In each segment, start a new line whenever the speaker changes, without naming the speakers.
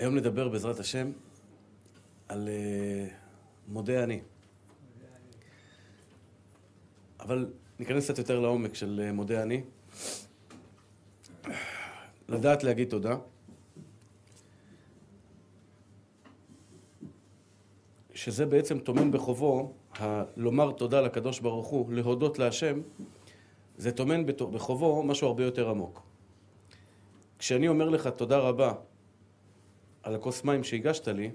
היום נדבר בעזרת השם על uh, מודה אני. אבל ניכנס קצת יותר לעומק של uh, מודה אני. לדעת להגיד תודה. שזה בעצם טומן בחובו, לומר תודה לקדוש ברוך הוא, להודות להשם, זה טומן בחובו משהו הרבה יותר עמוק. כשאני אומר לך תודה רבה על הכוס מים שהגשת לי,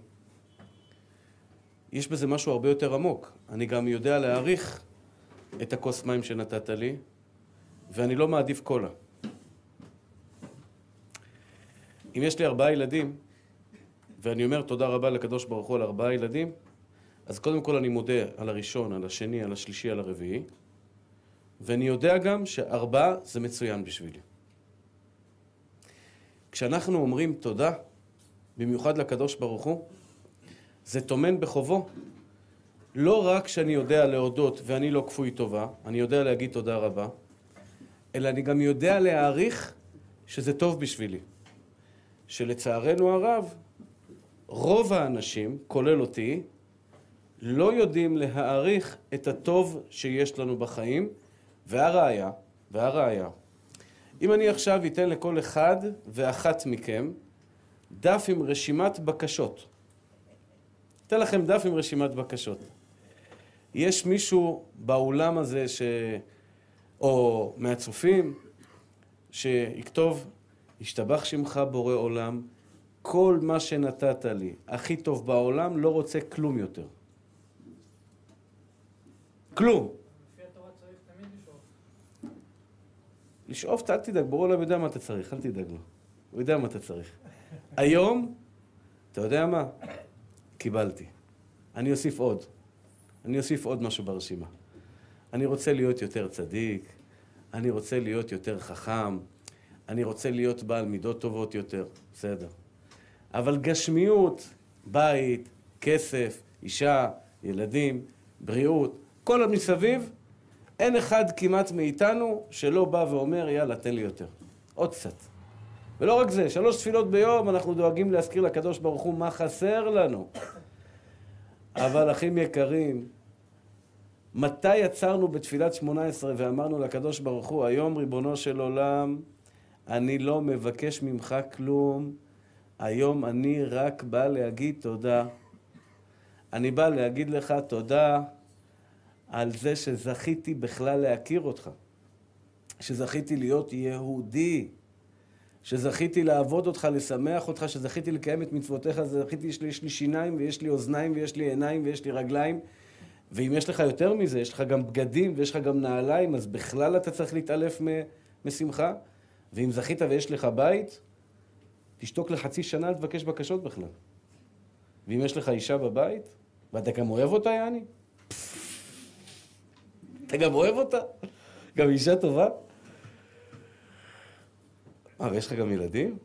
יש בזה משהו הרבה יותר עמוק. אני גם יודע להעריך את הכוס מים שנתת לי, ואני לא מעדיף קולה. אם יש לי ארבעה ילדים, ואני אומר תודה רבה לקדוש ברוך הוא על ארבעה ילדים, אז קודם כל אני מודה על הראשון, על השני, על השלישי, על הרביעי, ואני יודע גם שארבעה זה מצוין בשבילי. כשאנחנו אומרים תודה, במיוחד לקדוש ברוך הוא, זה טומן בחובו. לא רק שאני יודע להודות ואני לא כפוי טובה, אני יודע להגיד תודה רבה, אלא אני גם יודע להעריך שזה טוב בשבילי. שלצערנו הרב, רוב האנשים, כולל אותי, לא יודעים להעריך את הטוב שיש לנו בחיים, והראיה, והראיה, אם אני עכשיו אתן לכל אחד ואחת מכם דף עם רשימת בקשות. אתן לכם דף עם רשימת בקשות. יש מישהו באולם הזה, ש... או מהצופים, שיכתוב, השתבח שמך בורא עולם, כל מה שנתת לי, הכי טוב בעולם, לא רוצה כלום יותר. כלום. לשאוף, אל תדאג, ברור עולם יודע מה אתה צריך, אל תדאג לו. הוא יודע מה אתה צריך. היום, אתה יודע מה? קיבלתי. אני אוסיף עוד. אני אוסיף עוד משהו ברשימה. אני רוצה להיות יותר צדיק, אני רוצה להיות יותר חכם, אני רוצה להיות בעל מידות טובות יותר, בסדר. אבל גשמיות, בית, כסף, אישה, ילדים, בריאות, כל המסביב, אין אחד כמעט מאיתנו שלא בא ואומר, יאללה, תן לי יותר. עוד קצת. ולא רק זה, שלוש תפילות ביום אנחנו דואגים להזכיר לקדוש ברוך הוא מה חסר לנו. אבל אחים יקרים, מתי עצרנו בתפילת שמונה עשרה ואמרנו לקדוש ברוך הוא, היום ריבונו של עולם, אני לא מבקש ממך כלום, היום אני רק בא להגיד תודה. אני בא להגיד לך תודה על זה שזכיתי בכלל להכיר אותך, שזכיתי להיות יהודי, שזכיתי לעבוד אותך, לשמח אותך, שזכיתי לקיים את מצוותיך, זכיתי, יש לי, שיניים ויש לי אוזניים ויש לי עיניים ויש לי רגליים, ואם יש לך יותר מזה, יש לך גם בגדים ויש לך גם נעליים, אז בכלל אתה צריך להתעלף משמחה, ואם זכית ויש לך בית, תשתוק לחצי שנה לבקש בקשות בכלל. ואם יש לך אישה בבית, ואתה גם אוהב אותה, יעני, אתה גם אוהב אותה? גם אישה טובה? אה, ויש לך גם ילדים?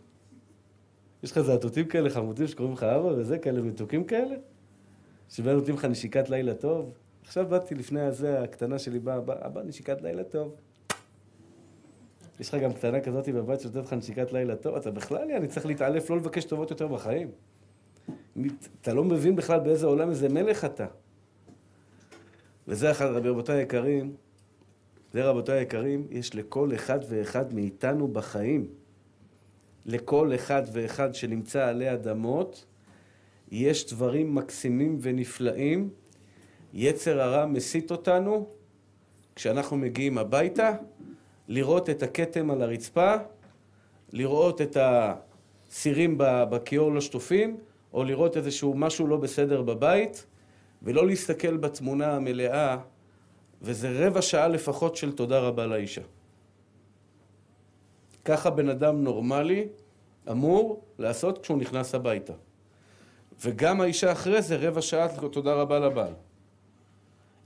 יש לך זעתותים כאלה חמודים שקוראים לך אבא וזה, כאלה מתוקים כאלה? שבאים נותנים לך נשיקת לילה טוב? עכשיו באתי לפני הזה, הקטנה שלי באה, אבא, אבא, נשיקת לילה טוב. יש לך גם קטנה כזאת בבית שנותנת לך נשיקת לילה טוב? אתה בכלל, אני צריך להתעלף, לא לבקש טובות יותר בחיים. אתה לא מבין בכלל באיזה עולם, איזה מלך אתה. וזה אחד, רבותיי היקרים, זה רבותיי היקרים, יש לכל אחד ואחד מאיתנו בחיים, לכל אחד ואחד שנמצא עלי אדמות, יש דברים מקסימים ונפלאים. יצר הרע מסית אותנו, כשאנחנו מגיעים הביתה, לראות את הכתם על הרצפה, לראות את הסירים בכיור לא שטופים, או לראות איזשהו משהו לא בסדר בבית, ולא להסתכל בתמונה המלאה, וזה רבע שעה לפחות של תודה רבה לאישה. ככה בן אדם נורמלי אמור לעשות כשהוא נכנס הביתה. וגם האישה אחרי זה רבע שעה תודה רבה לבעל.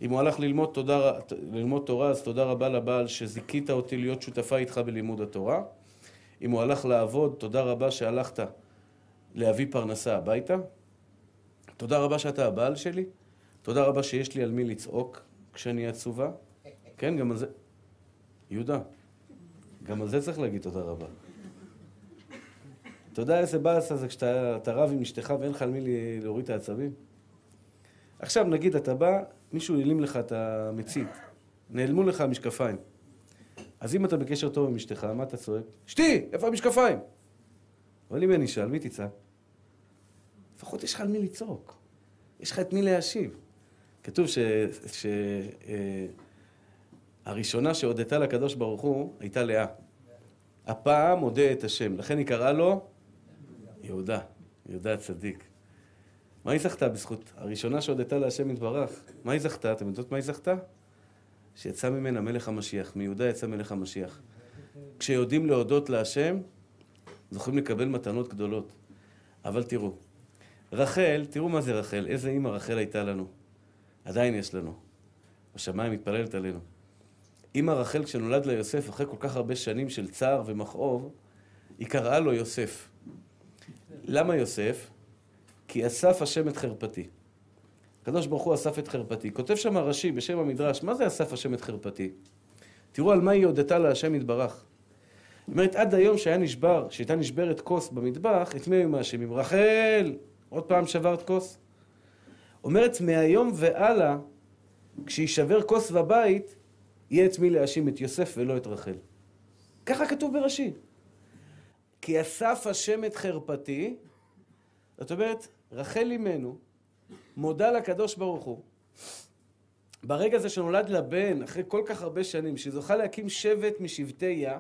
אם הוא הלך ללמוד, תודה, ללמוד תורה, אז תודה רבה לבעל שזיכית אותי להיות שותפה איתך בלימוד התורה. אם הוא הלך לעבוד, תודה רבה שהלכת להביא פרנסה הביתה. תודה רבה שאתה הבעל שלי. תודה רבה שיש לי על מי לצעוק כשאני עצובה. כן, גם על זה... יהודה, גם על זה צריך להגיד תודה רבה. אתה יודע איזה באסה זה כשאתה רב עם אשתך ואין לך על מי להוריד את העצבים? עכשיו נגיד אתה בא, מישהו העלים לך את המצית, נעלמו לך המשקפיים. אז אם אתה בקשר טוב עם אשתך, מה אתה צועק? אשתי, איפה המשקפיים? אבל אם אישה, על מי תצעק? לפחות יש לך על מי לצעוק. יש לך את מי להשיב. כתוב שהראשונה. אה, שהודתה לקדוש ברוך הוא הייתה לאה. הפעם הודה את השם, לכן היא קראה לו יהודה, יהודה הצדיק. מה היא זכתה בזכות? הראשונה שהודתה להשם יתברך. מה היא זכתה? אתם יודעות מה היא זכתה? שיצא ממנה מלך המשיח, מיהודה יצא מלך המשיח. כשיודעים להודות להשם, זוכים לקבל מתנות גדולות. אבל תראו, רחל, תראו מה זה רחל, איזה אימא רחל הייתה לנו. עדיין יש לנו. בשמיים מתפללת עלינו. אימא רחל, כשנולד לה יוסף, אחרי כל כך הרבה שנים של צער ומכאוב, היא קראה לו יוסף. למה יוסף? כי אסף השם את חרפתי. הקדוש ברוך הוא אסף את חרפתי. כותב שם הרש"י בשם המדרש, מה זה אסף השם את חרפתי? תראו על מה היא הודתה להשם יתברך. זאת אומרת, עד היום שהיה נשבר, שהייתה נשברת כוס במטבח, את מי היו מאשימים? רחל! עוד פעם שברת כוס? אומרת, מהיום והלאה, כשישבר כוס בבית, יהיה את מי להאשים את יוסף ולא את רחל. ככה כתוב ברש"י. כי אסף השם את חרפתי, זאת אומרת, רחל אימנו מודה לקדוש ברוך הוא. ברגע הזה שנולד לה בן, אחרי כל כך הרבה שנים, שהיא זוכה להקים שבט משבטי יה,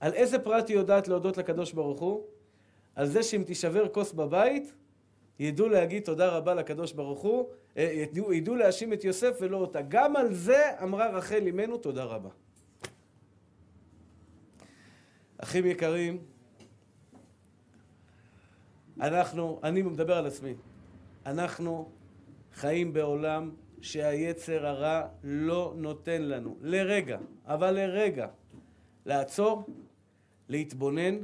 על איזה פרט היא יודעת להודות לקדוש ברוך הוא? על זה שאם תישבר כוס בבית, ידעו להגיד תודה רבה לקדוש ברוך הוא, אה, ידעו, ידעו להאשים את יוסף ולא אותה. גם על זה אמרה רחל אימנו תודה רבה. אחים יקרים, אנחנו, אני מדבר על עצמי, אנחנו חיים בעולם שהיצר הרע לא נותן לנו, לרגע, אבל לרגע, לעצור, להתבונן.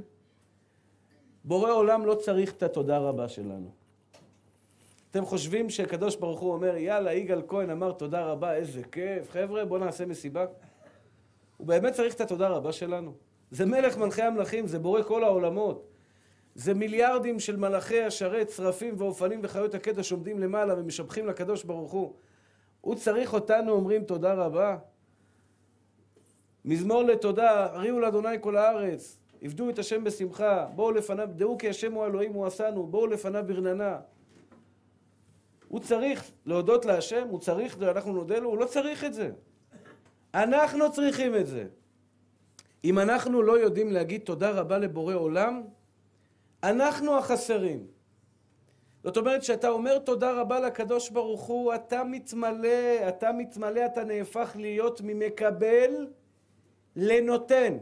בורא עולם לא צריך את התודה רבה שלנו. אתם חושבים שהקדוש ברוך הוא אומר, יאללה, יגאל כהן אמר תודה רבה, איזה כיף, חבר'ה, בואו נעשה מסיבה? הוא באמת צריך את התודה רבה שלנו. זה מלך מלכי המלכים, זה בורא כל העולמות. זה מיליארדים של מלאכי השרת, שרפים ואופנים וחיות הקדש עומדים למעלה ומשבחים לקדוש ברוך הוא. הוא צריך אותנו, אומרים תודה רבה. מזמור לתודה, הריעו לאדוני כל הארץ, עבדו את השם בשמחה, בואו לפניו, דעו כי השם הוא אלוהים הוא עשנו, בואו לפניו ברננה. הוא צריך להודות להשם, הוא צריך, אנחנו נודה לו, הוא לא צריך את זה. אנחנו צריכים את זה. אם אנחנו לא יודעים להגיד תודה רבה לבורא עולם, אנחנו החסרים. זאת אומרת, כשאתה אומר תודה רבה לקדוש ברוך הוא, אתה מתמלא, אתה מתמלא, אתה נהפך להיות ממקבל לנותן.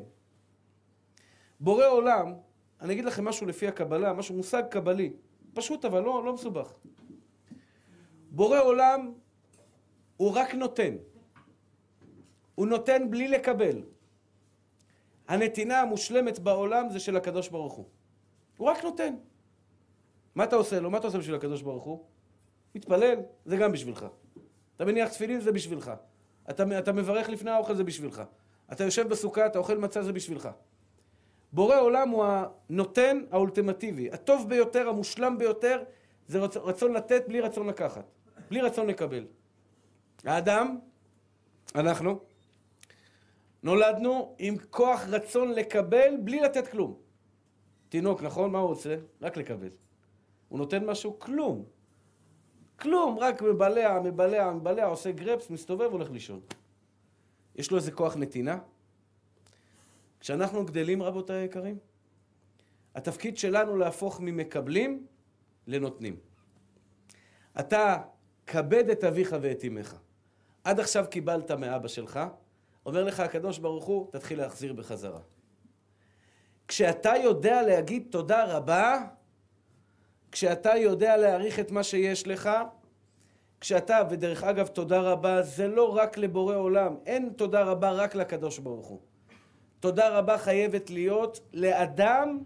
בורא עולם, אני אגיד לכם משהו לפי הקבלה, משהו מושג קבלי, פשוט אבל לא, לא מסובך. בורא עולם הוא רק נותן. הוא נותן בלי לקבל. הנתינה המושלמת בעולם זה של הקדוש ברוך הוא. הוא רק נותן. מה אתה עושה לו? מה אתה עושה בשביל הקדוש ברוך הוא? מתפלל, זה גם בשבילך. אתה מניח תפילין, זה בשבילך. אתה, אתה מברך לפני האוכל, זה בשבילך. אתה יושב בסוכה, אתה אוכל מצה, זה בשבילך. בורא עולם הוא הנותן האולטימטיבי. הטוב ביותר, המושלם ביותר, זה רצון לתת בלי רצון לקחת. בלי רצון לקבל. האדם, אנחנו, נולדנו עם כוח רצון לקבל בלי לתת כלום. תינוק, נכון? מה הוא עושה? רק לקבל. הוא נותן משהו? כלום. כלום, רק מבלע, מבלע, מבלע, עושה גרפס, מסתובב, הולך לישון. יש לו איזה כוח נתינה? כשאנחנו גדלים, רבותיי היקרים, התפקיד שלנו להפוך ממקבלים לנותנים. אתה כבד את אביך ואת אמך. עד עכשיו קיבלת מאבא שלך, אומר לך הקדוש ברוך הוא, תתחיל להחזיר בחזרה. כשאתה יודע להגיד תודה רבה, כשאתה יודע להעריך את מה שיש לך, כשאתה, ודרך אגב, תודה רבה, זה לא רק לבורא עולם, אין תודה רבה רק לקדוש ברוך הוא. תודה רבה חייבת להיות לאדם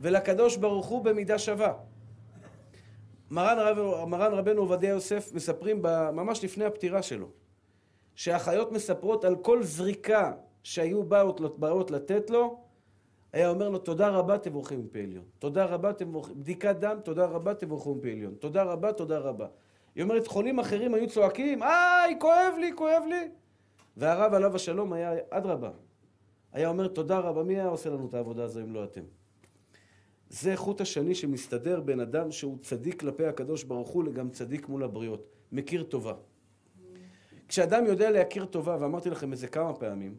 ולקדוש ברוך הוא במידה שווה. מרן, רב, מרן רבנו עובדיה יוסף מספרים ממש לפני הפטירה שלו, שהאחיות מספרות על כל זריקה שהיו באות, באות לתת לו, היה אומר לו, תודה רבה, תבורכים מפה עליון. תודה רבה, תבורכים, בדיקת דם, תודה רבה, תבורכים מפה עליון. תודה רבה, תודה רבה. היא אומרת, חולים אחרים היו צועקים, איי, כואב לי, כואב לי. והרב עליו השלום היה, אדרבה, היה אומר, תודה רבה, מי היה עושה לנו את העבודה הזו אם לא אתם? זה חוט השני שמסתדר בין אדם שהוא צדיק כלפי הקדוש ברוך הוא לגם צדיק מול הבריות. מכיר טובה. כשאדם יודע להכיר טובה, ואמרתי לכם את זה כמה פעמים,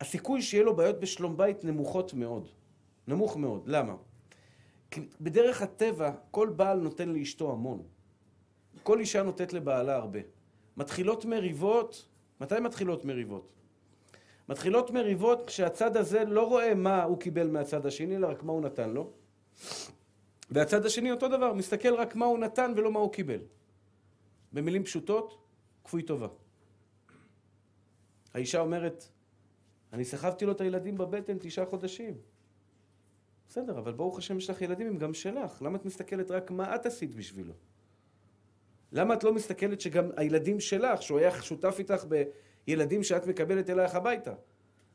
הסיכוי שיהיה לו בעיות בשלום בית נמוכות מאוד. נמוך מאוד. למה? כי בדרך הטבע, כל בעל נותן לאשתו המון. כל אישה נותנת לבעלה הרבה. מתחילות מריבות, מתי מתחילות מריבות? מתחילות מריבות כשהצד הזה לא רואה מה הוא קיבל מהצד השני, אלא רק מה הוא נתן לו. והצד השני אותו דבר, מסתכל רק מה הוא נתן ולא מה הוא קיבל. במילים פשוטות, כפוי טובה. האישה אומרת, אני סחבתי לו את הילדים בבטן תשעה חודשים. בסדר, אבל ברוך השם יש לך ילדים, הם גם שלך. למה את מסתכלת רק מה את עשית בשבילו? למה את לא מסתכלת שגם הילדים שלך, שהוא היה שותף איתך בילדים שאת מקבלת אלייך הביתה?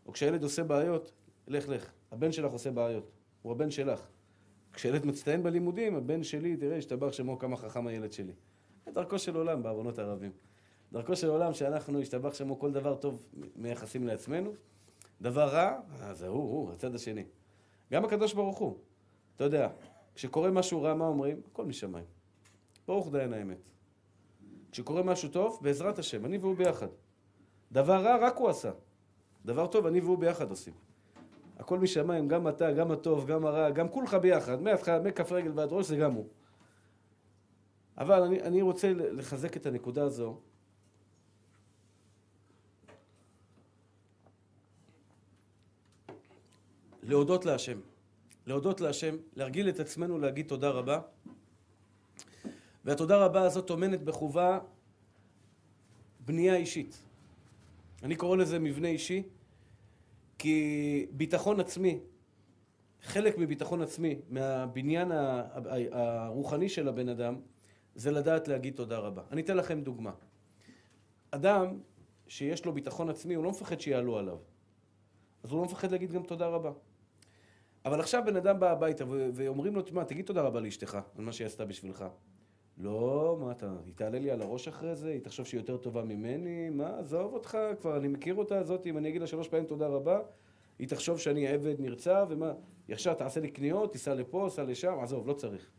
או כשהילד עושה בעיות, לך לך, הבן שלך עושה בעיות, הוא הבן שלך. כשילד מצטיין בלימודים, הבן שלי, תראה, השתבח שמו כמה חכם הילד שלי. זה דרכו של עולם בעוונות הרבים. דרכו של עולם שאנחנו, השתבח שמו כל דבר טוב מייחסים לעצמנו, דבר רע, אז הוא, הוא, הצד השני. גם הקדוש ברוך הוא. אתה יודע, כשקורה משהו רע, מה אומרים? הכל משמיים. ברוך דיין האמת. כשקורה משהו טוב, בעזרת השם, אני והוא ביחד. דבר רע, רק הוא עשה. דבר טוב, אני והוא ביחד עושים. הכל משמיים, גם אתה, גם הטוב, גם הרע, גם כולך ביחד, מהתחלה, מכף רגל ועד ראש, זה גם הוא. אבל אני, אני רוצה לחזק את הנקודה הזו. להודות להשם. להודות להשם, להרגיל את עצמנו להגיד תודה רבה. והתודה רבה הזאת טומנת בחובה בנייה אישית. אני קורא לזה מבנה אישי, כי ביטחון עצמי, חלק מביטחון עצמי, מהבניין הרוחני של הבן אדם, זה לדעת להגיד תודה רבה. אני אתן לכם דוגמה. אדם שיש לו ביטחון עצמי, הוא לא מפחד שיעלו עליו. אז הוא לא מפחד להגיד גם תודה רבה. אבל עכשיו בן אדם בא הביתה ואומרים לו, תשמע, תגיד תודה רבה לאשתך על מה שהיא עשתה בשבילך. לא, מה אתה, היא תעלה לי על הראש אחרי זה? היא תחשוב שהיא יותר טובה ממני? מה, עזוב אותך, כבר אני מכיר אותה הזאת, אם אני אגיד לה שלוש פעמים תודה רבה, היא תחשוב שאני עבד נרצע, ומה, ישר תעשה לי קניות, תיסע לפה, תיסע לשם, עזוב, לא צריך.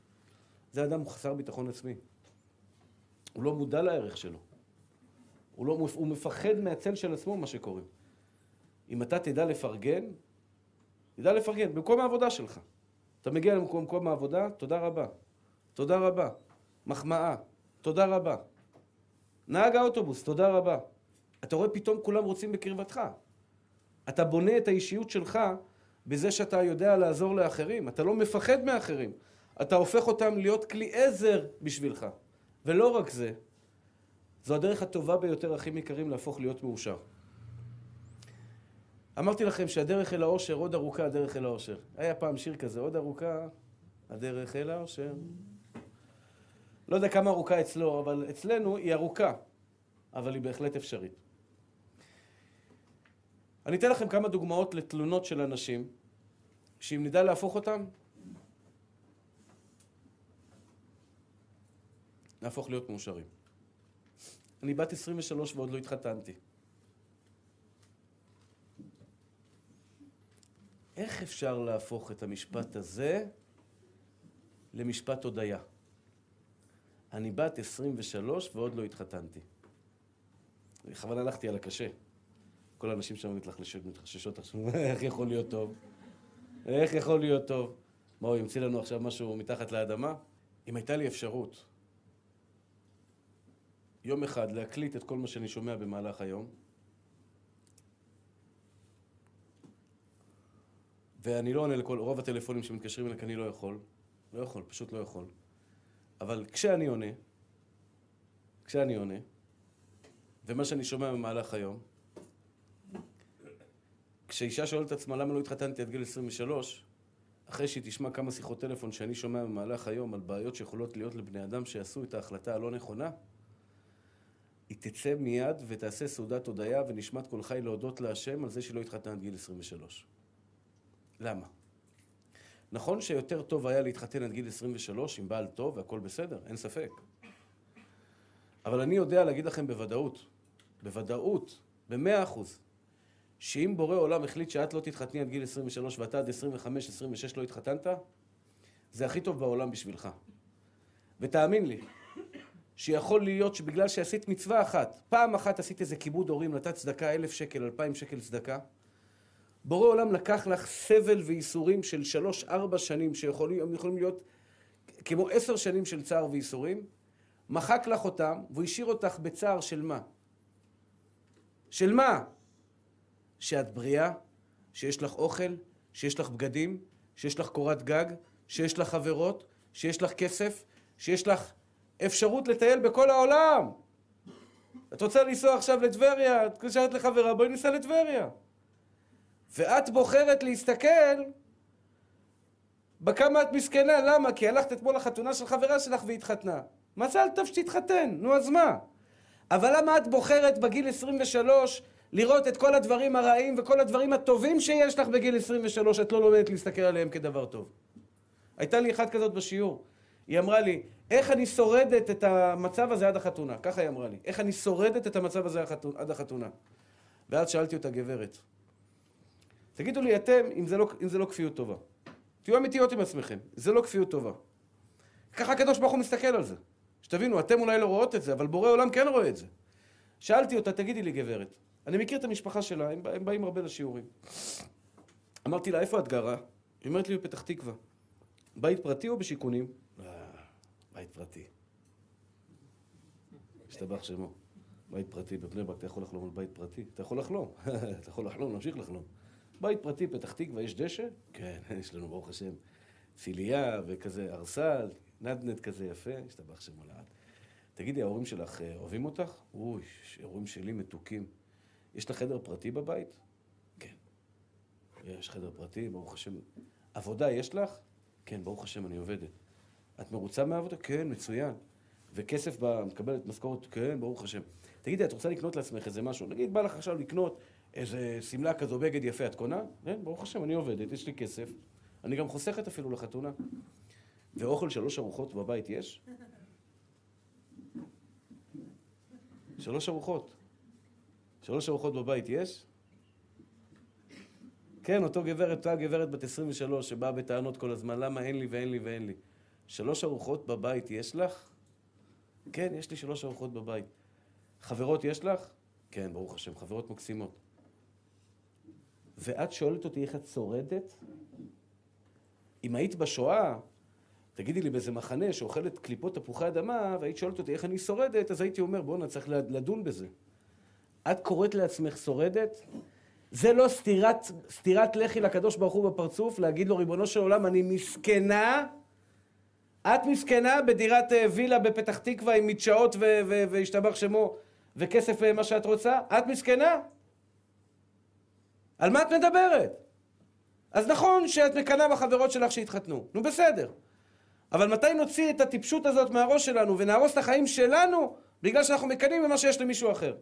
זה אדם חסר ביטחון עצמי. הוא לא מודע לערך שלו. הוא, לא, הוא מפחד מהצל של עצמו, מה שקוראים. אם אתה תדע לפרגן, תדע לפרגן, במקום העבודה שלך. אתה מגיע למקום העבודה, תודה רבה. תודה רבה. מחמאה, תודה רבה. נהג האוטובוס, תודה רבה. אתה רואה פתאום כולם רוצים בקרבתך. אתה בונה את האישיות שלך בזה שאתה יודע לעזור לאחרים. אתה לא מפחד מאחרים. אתה הופך אותם להיות כלי עזר בשבילך. ולא רק זה, זו הדרך הטובה ביותר, הכי יקרים, להפוך להיות מאושר. אמרתי לכם שהדרך אל האושר עוד ארוכה הדרך אל האושר. היה פעם שיר כזה, עוד ארוכה הדרך אל האושר. לא יודע כמה ארוכה אצלו, אבל אצלנו היא ארוכה, אבל היא בהחלט אפשרית. אני אתן לכם כמה דוגמאות לתלונות של אנשים, שאם נדע להפוך אותם, נהפוך להיות מאושרים. אני בת 23 ועוד לא התחתנתי. איך אפשר להפוך את המשפט הזה למשפט הודיה? אני בת 23 ועוד לא התחתנתי. בכוונה הלכתי על הקשה. כל האנשים שם מתלחששות, מתחששות עכשיו, איך יכול להיות טוב? איך יכול להיות טוב? מה, הוא ימציא לנו עכשיו משהו מתחת לאדמה? אם הייתה לי אפשרות יום אחד להקליט את כל מה שאני שומע במהלך היום, ואני לא עונה לכל, רוב הטלפונים שמתקשרים אליי, כי אני לא יכול. לא יכול, פשוט לא יכול. אבל כשאני עונה, כשאני עונה, ומה שאני שומע במהלך היום, כשאישה שואלת את עצמה למה לא התחתנתי עד גיל 23, אחרי שהיא תשמע כמה שיחות טלפון שאני שומע במהלך היום על בעיות שיכולות להיות לבני אדם שעשו את ההחלטה הלא נכונה, היא תצא מיד ותעשה סעודת הודיה ונשמת כל חי להודות להשם על זה שהיא לא התחתנה עד גיל 23. למה? נכון שיותר טוב היה להתחתן עד גיל 23 עם בעל טוב והכל בסדר, אין ספק. אבל אני יודע להגיד לכם בוודאות, בוודאות, במאה אחוז, שאם בורא עולם החליט שאת לא תתחתני עד גיל 23 ואתה עד 25-26 לא התחתנת, זה הכי טוב בעולם בשבילך. ותאמין לי, שיכול להיות שבגלל שעשית מצווה אחת, פעם אחת עשית איזה כיבוד הורים, נתת צדקה אלף שקל, אלפיים שקל צדקה, בורא עולם לקח לך סבל וייסורים של שלוש-ארבע שנים, שיכולים יכולים להיות כמו עשר שנים של צער וייסורים, מחק לך אותם, והוא השאיר אותך בצער של מה? של מה? שאת בריאה, שיש לך אוכל, שיש לך בגדים, שיש לך קורת גג, שיש לך חברות, שיש לך כסף, שיש לך אפשרות לטייל בכל העולם. את רוצה לנסוע עכשיו לטבריה, את מתקשרת לחברה, בואי ניסע לטבריה. ואת בוחרת להסתכל בכמה את מסכנה, למה? כי הלכת אתמול לחתונה של חברה שלך והתחתנה. מזל טוב שתתחתן, נו אז מה? אבל למה את בוחרת בגיל 23 לראות את כל הדברים הרעים וכל הדברים הטובים שיש לך בגיל 23, את לא לומדת להסתכל עליהם כדבר טוב? הייתה לי אחת כזאת בשיעור. היא אמרה לי, איך אני שורדת את המצב הזה עד החתונה? ככה היא אמרה לי. איך אני שורדת את המצב הזה עד החתונה? ואז שאלתי אותה, גברת, תגידו לי אתם אם זה לא, אם זה לא כפיות טובה. תהיו אמיתיות עם עצמכם, זה לא כפיות טובה. ככה הקדוש ברוך הוא מסתכל על זה. שתבינו, אתם אולי לא רואות את זה, אבל בורא עולם כן רואה את זה. שאלתי אותה, תגידי לי גברת, אני מכיר את המשפחה שלה, הם, הם באים הרבה לשיעורים. אמרתי לה, איפה את גרה? היא אומרת לי, בפתח תקווה. בית פרטי או בשיכונים? אה, בית פרטי. השתבח שמו. בית פרטי בבני ברק, אתה יכול לחלום על בית פרטי? אתה יכול לחלום. אתה יכול לחלום, להמשיך לחלום. בית פרטי, פתח תקווה, יש דשא? כן, יש לנו, ברוך השם, ציליה וכזה ארסל, נדנד כזה יפה, השתבח שמו לעד. תגידי, ההורים שלך אה, אוהבים אותך? אוי, ההורים שלי מתוקים. יש לך חדר פרטי בבית? כן. יש חדר פרטי, ברוך השם. עבודה יש לך? כן, ברוך השם, אני עובדת. את מרוצה מהעבודה? כן, מצוין. וכסף בה, מקבלת משכורת? כן, ברוך השם. תגידי, את רוצה לקנות לעצמך איזה משהו? נגיד, בא לך עכשיו לקנות איזה שמלה כזו, בגד יפה, את קונה? כן, ברוך השם, אני עובדת, יש לי כסף. אני גם חוסכת אפילו לחתונה. ואוכל שלוש ארוחות בבית יש? שלוש ארוחות. שלוש ארוחות בבית יש? כן, אותו גברת, אותה גברת בת 23 שבאה בטענות כל הזמן, למה אין לי ואין לי ואין לי. שלוש ארוחות בבית יש לך? כן, יש לי שלוש ארוחות בבית. חברות יש לך? כן, ברוך השם, חברות מקסימות. ואת שואלת אותי איך את שורדת? אם היית בשואה, תגידי לי באיזה מחנה שאוכלת קליפות תפוחי אדמה, והיית שואלת אותי איך אני שורדת, אז הייתי אומר, בואנה, צריך לדון בזה. את קוראת לעצמך שורדת? זה לא סטירת, סטירת לחי לקדוש ברוך הוא בפרצוף, להגיד לו, ריבונו של עולם, אני מסכנה. את מסכנה בדירת אה, וילה בפתח תקווה עם מדשאות והשתבח שמו וכסף אה, מה שאת רוצה? את מסכנה? על מה את מדברת? אז נכון שאת מקנאה בחברות שלך שהתחתנו, נו בסדר. אבל מתי נוציא את הטיפשות הזאת מהראש שלנו ונהרוס את החיים שלנו בגלל שאנחנו מקנאים במה שיש למישהו אחר?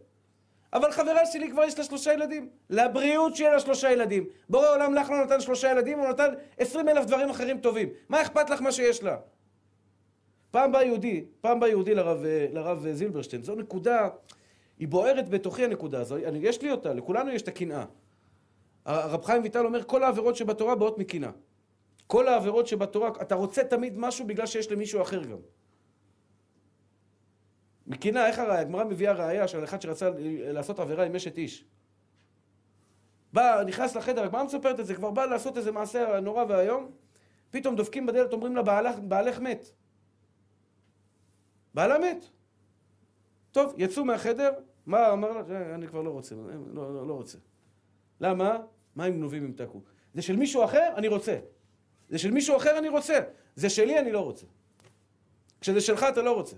אבל חברה שלי כבר יש לה שלושה ילדים. לבריאות שיהיה לה שלושה ילדים. בורא עולם לך לא נתן שלושה ילדים, הוא נתן עשרים אלף דברים אחרים טובים. מה אכפת לך מה שיש לה? פעם בא יהודי, פעם בא יהודי לרב, לרב זילברשטיין. זו נקודה, היא בוערת בתוכי הנקודה הזו. יש לי אותה, לכולנו יש את הקנאה. הרב חיים ויטל אומר, כל העבירות שבתורה באות מקנאה. כל העבירות שבתורה, אתה רוצה תמיד משהו בגלל שיש למישהו אחר גם. מקנאה, איך הראיה? הגמרא מביאה ראיה של אחד שרצה לעשות עבירה עם אשת איש. בא, נכנס לחדר, הגמרא מספרת את זה, כבר בא לעשות איזה מעשה נורא ואיום, פתאום דופקים בדלת, אומרים לה, בעלך, בעלך מת. בעלה מת. טוב, יצאו מהחדר, מה אמר לה? אה, אני כבר לא רוצה, אה, לא, לא, לא רוצה. למה? מים נובים ימתקו. זה של מישהו אחר, אני רוצה. זה של מישהו אחר, אני רוצה. זה שלי, אני לא רוצה. כשזה שלך, אתה לא רוצה.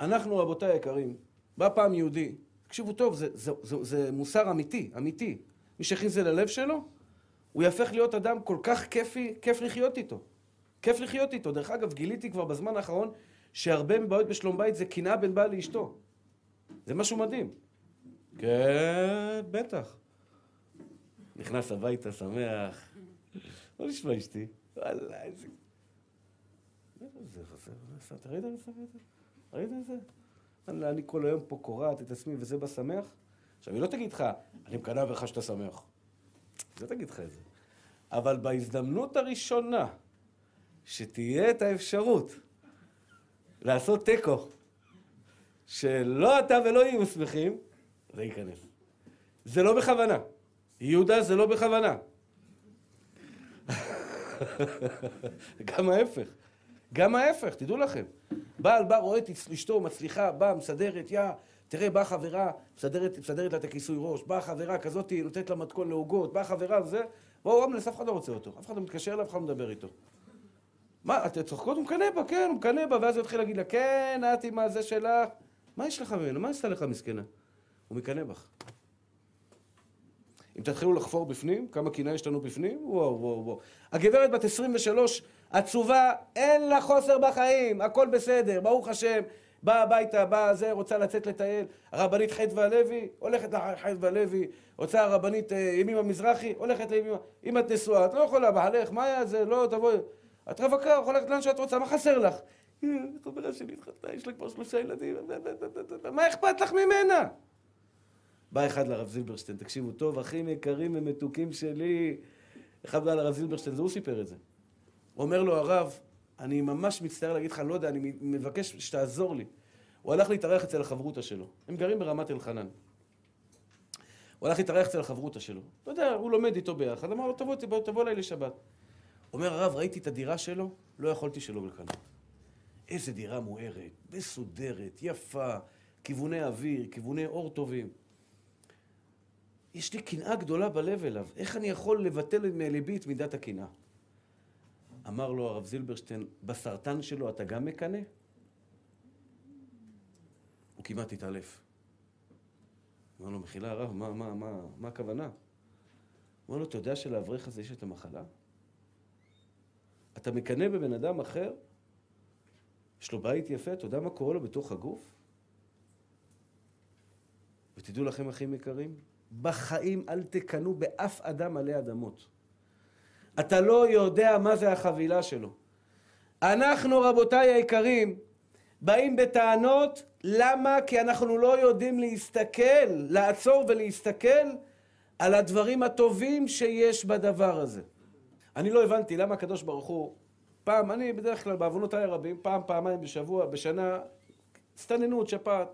אנחנו, רבותיי היקרים, בא פעם יהודי, תקשיבו טוב, זה, זה, זה, זה מוסר אמיתי, אמיתי. מי שהכניס את זה ללב שלו, הוא יהפך להיות אדם כל כך כיפי, כיף לחיות איתו. כיף לחיות איתו. דרך אגב, גיליתי כבר בזמן האחרון שהרבה מבעיות בשלום בית זה קנאה בין בעל לאשתו. זה משהו מדהים. כן, בטח. נכנס הביתה שמח. לא נשמע אשתי. וואלה, איזה... זה חסר, ראית את זה? ראית את זה? אני כל היום פה קורעת את עצמי וזה בא שמח? עכשיו, היא לא תגיד לך, אני מקנאה בך שאתה שמח. לא תגיד לך את זה. אבל בהזדמנות הראשונה שתהיה את האפשרות לעשות תיקו, שלא אתה ולא יהיו שמחים, זה ייכנס. זה לא בכוונה. יהודה זה לא בכוונה. גם ההפך. גם ההפך, תדעו לכם. בעל בא, רואה את אשתו מצליחה, באה, מסדרת, יא, תראה, באה חברה, מסדרת, מסדרת לה את הכיסוי ראש, באה חברה כזאת, נותנת לה מתכון לעוגות, באה חברה וזה, והוא אמנס, אף אחד לא רוצה אותו, אף אחד לא מתקשר אליו, אף אחד לא מדבר איתו. מה, אתם צוחקות? הוא מקנא בה, כן, הוא מקנא בה, ואז הוא יתחיל להגיד לה, כן, את עם הזה שלך, מה יש לך ממנו? מה עשתה לך מסכנה? הוא מקנא בך. אם תתחילו לחפור בפנים, כמה קנאה יש לנו בפנים, וואו, וואו, וואו. הגברת בת 23, עצובה, אין לה חוסר בחיים, הכל בסדר, ברוך השם, באה הביתה, באה זה, רוצה לצאת לטייל. הרבנית חדווה לוי, הולכת לחדווה לוי. רוצה הרבנית אה, ימימה מזרחי, הולכת לימימה. אם את נשואה, את לא יכולה, בעלך, מה היה זה? לא, תבואי. את רווקה, הולכת לאן שאת רוצה, מה חסר לך? חברה שלי התחתנה, יש לה כבר שלושה ילדים, מה אכפת לך ממנה? בא אחד לרב זילברשטיין, תקשיבו טוב, אחים יקרים ומתוקים שלי. אחד בא לרב זילברשטיין, זה הוא סיפר את זה. אומר לו הרב, אני ממש מצטער להגיד לך, אני לא יודע, אני מבקש שתעזור לי. הוא הלך להתארח אצל החברותא שלו. הם גרים ברמת אלחנן. הוא הלך להתארח אצל החברותא שלו. אתה יודע, הוא לומד איתו ביחד, אמר לו, תבוא, תבוא, תבוא אליי לשבת. אומר הרב, ראיתי את הדירה שלו, לא יכולתי שלא לקנות. איזה דירה מוארת, מסודרת, יפה, כיווני אוויר, כיווני אור טובים. יש לי קנאה גדולה בלב אליו. איך אני יכול לבטל מליבי את מידת הקנאה? אמר לו הרב זילברשטיין, בסרטן שלו אתה גם מקנא? הוא כמעט התעלף. אמר לו, מחילה הרב, מה, מה, מה, מה הכוונה? אמר לו, אתה יודע שלאברך הזה יש את המחלה? אתה מקנא בבן אדם אחר, יש לו בית יפה, אתה יודע מה קורה לו בתוך הגוף? ותדעו לכם, אחים יקרים, בחיים אל תקנאו באף אדם עלי אדמות. אתה לא יודע מה זה החבילה שלו. אנחנו, רבותיי היקרים, באים בטענות, למה? כי אנחנו לא יודעים להסתכל, לעצור ולהסתכל על הדברים הטובים שיש בדבר הזה. אני לא הבנתי למה הקדוש ברוך הוא, פעם, אני בדרך כלל בעוונותיי הרבים, פעם, פעמיים בשבוע, בשנה, הסתננות, שפעת.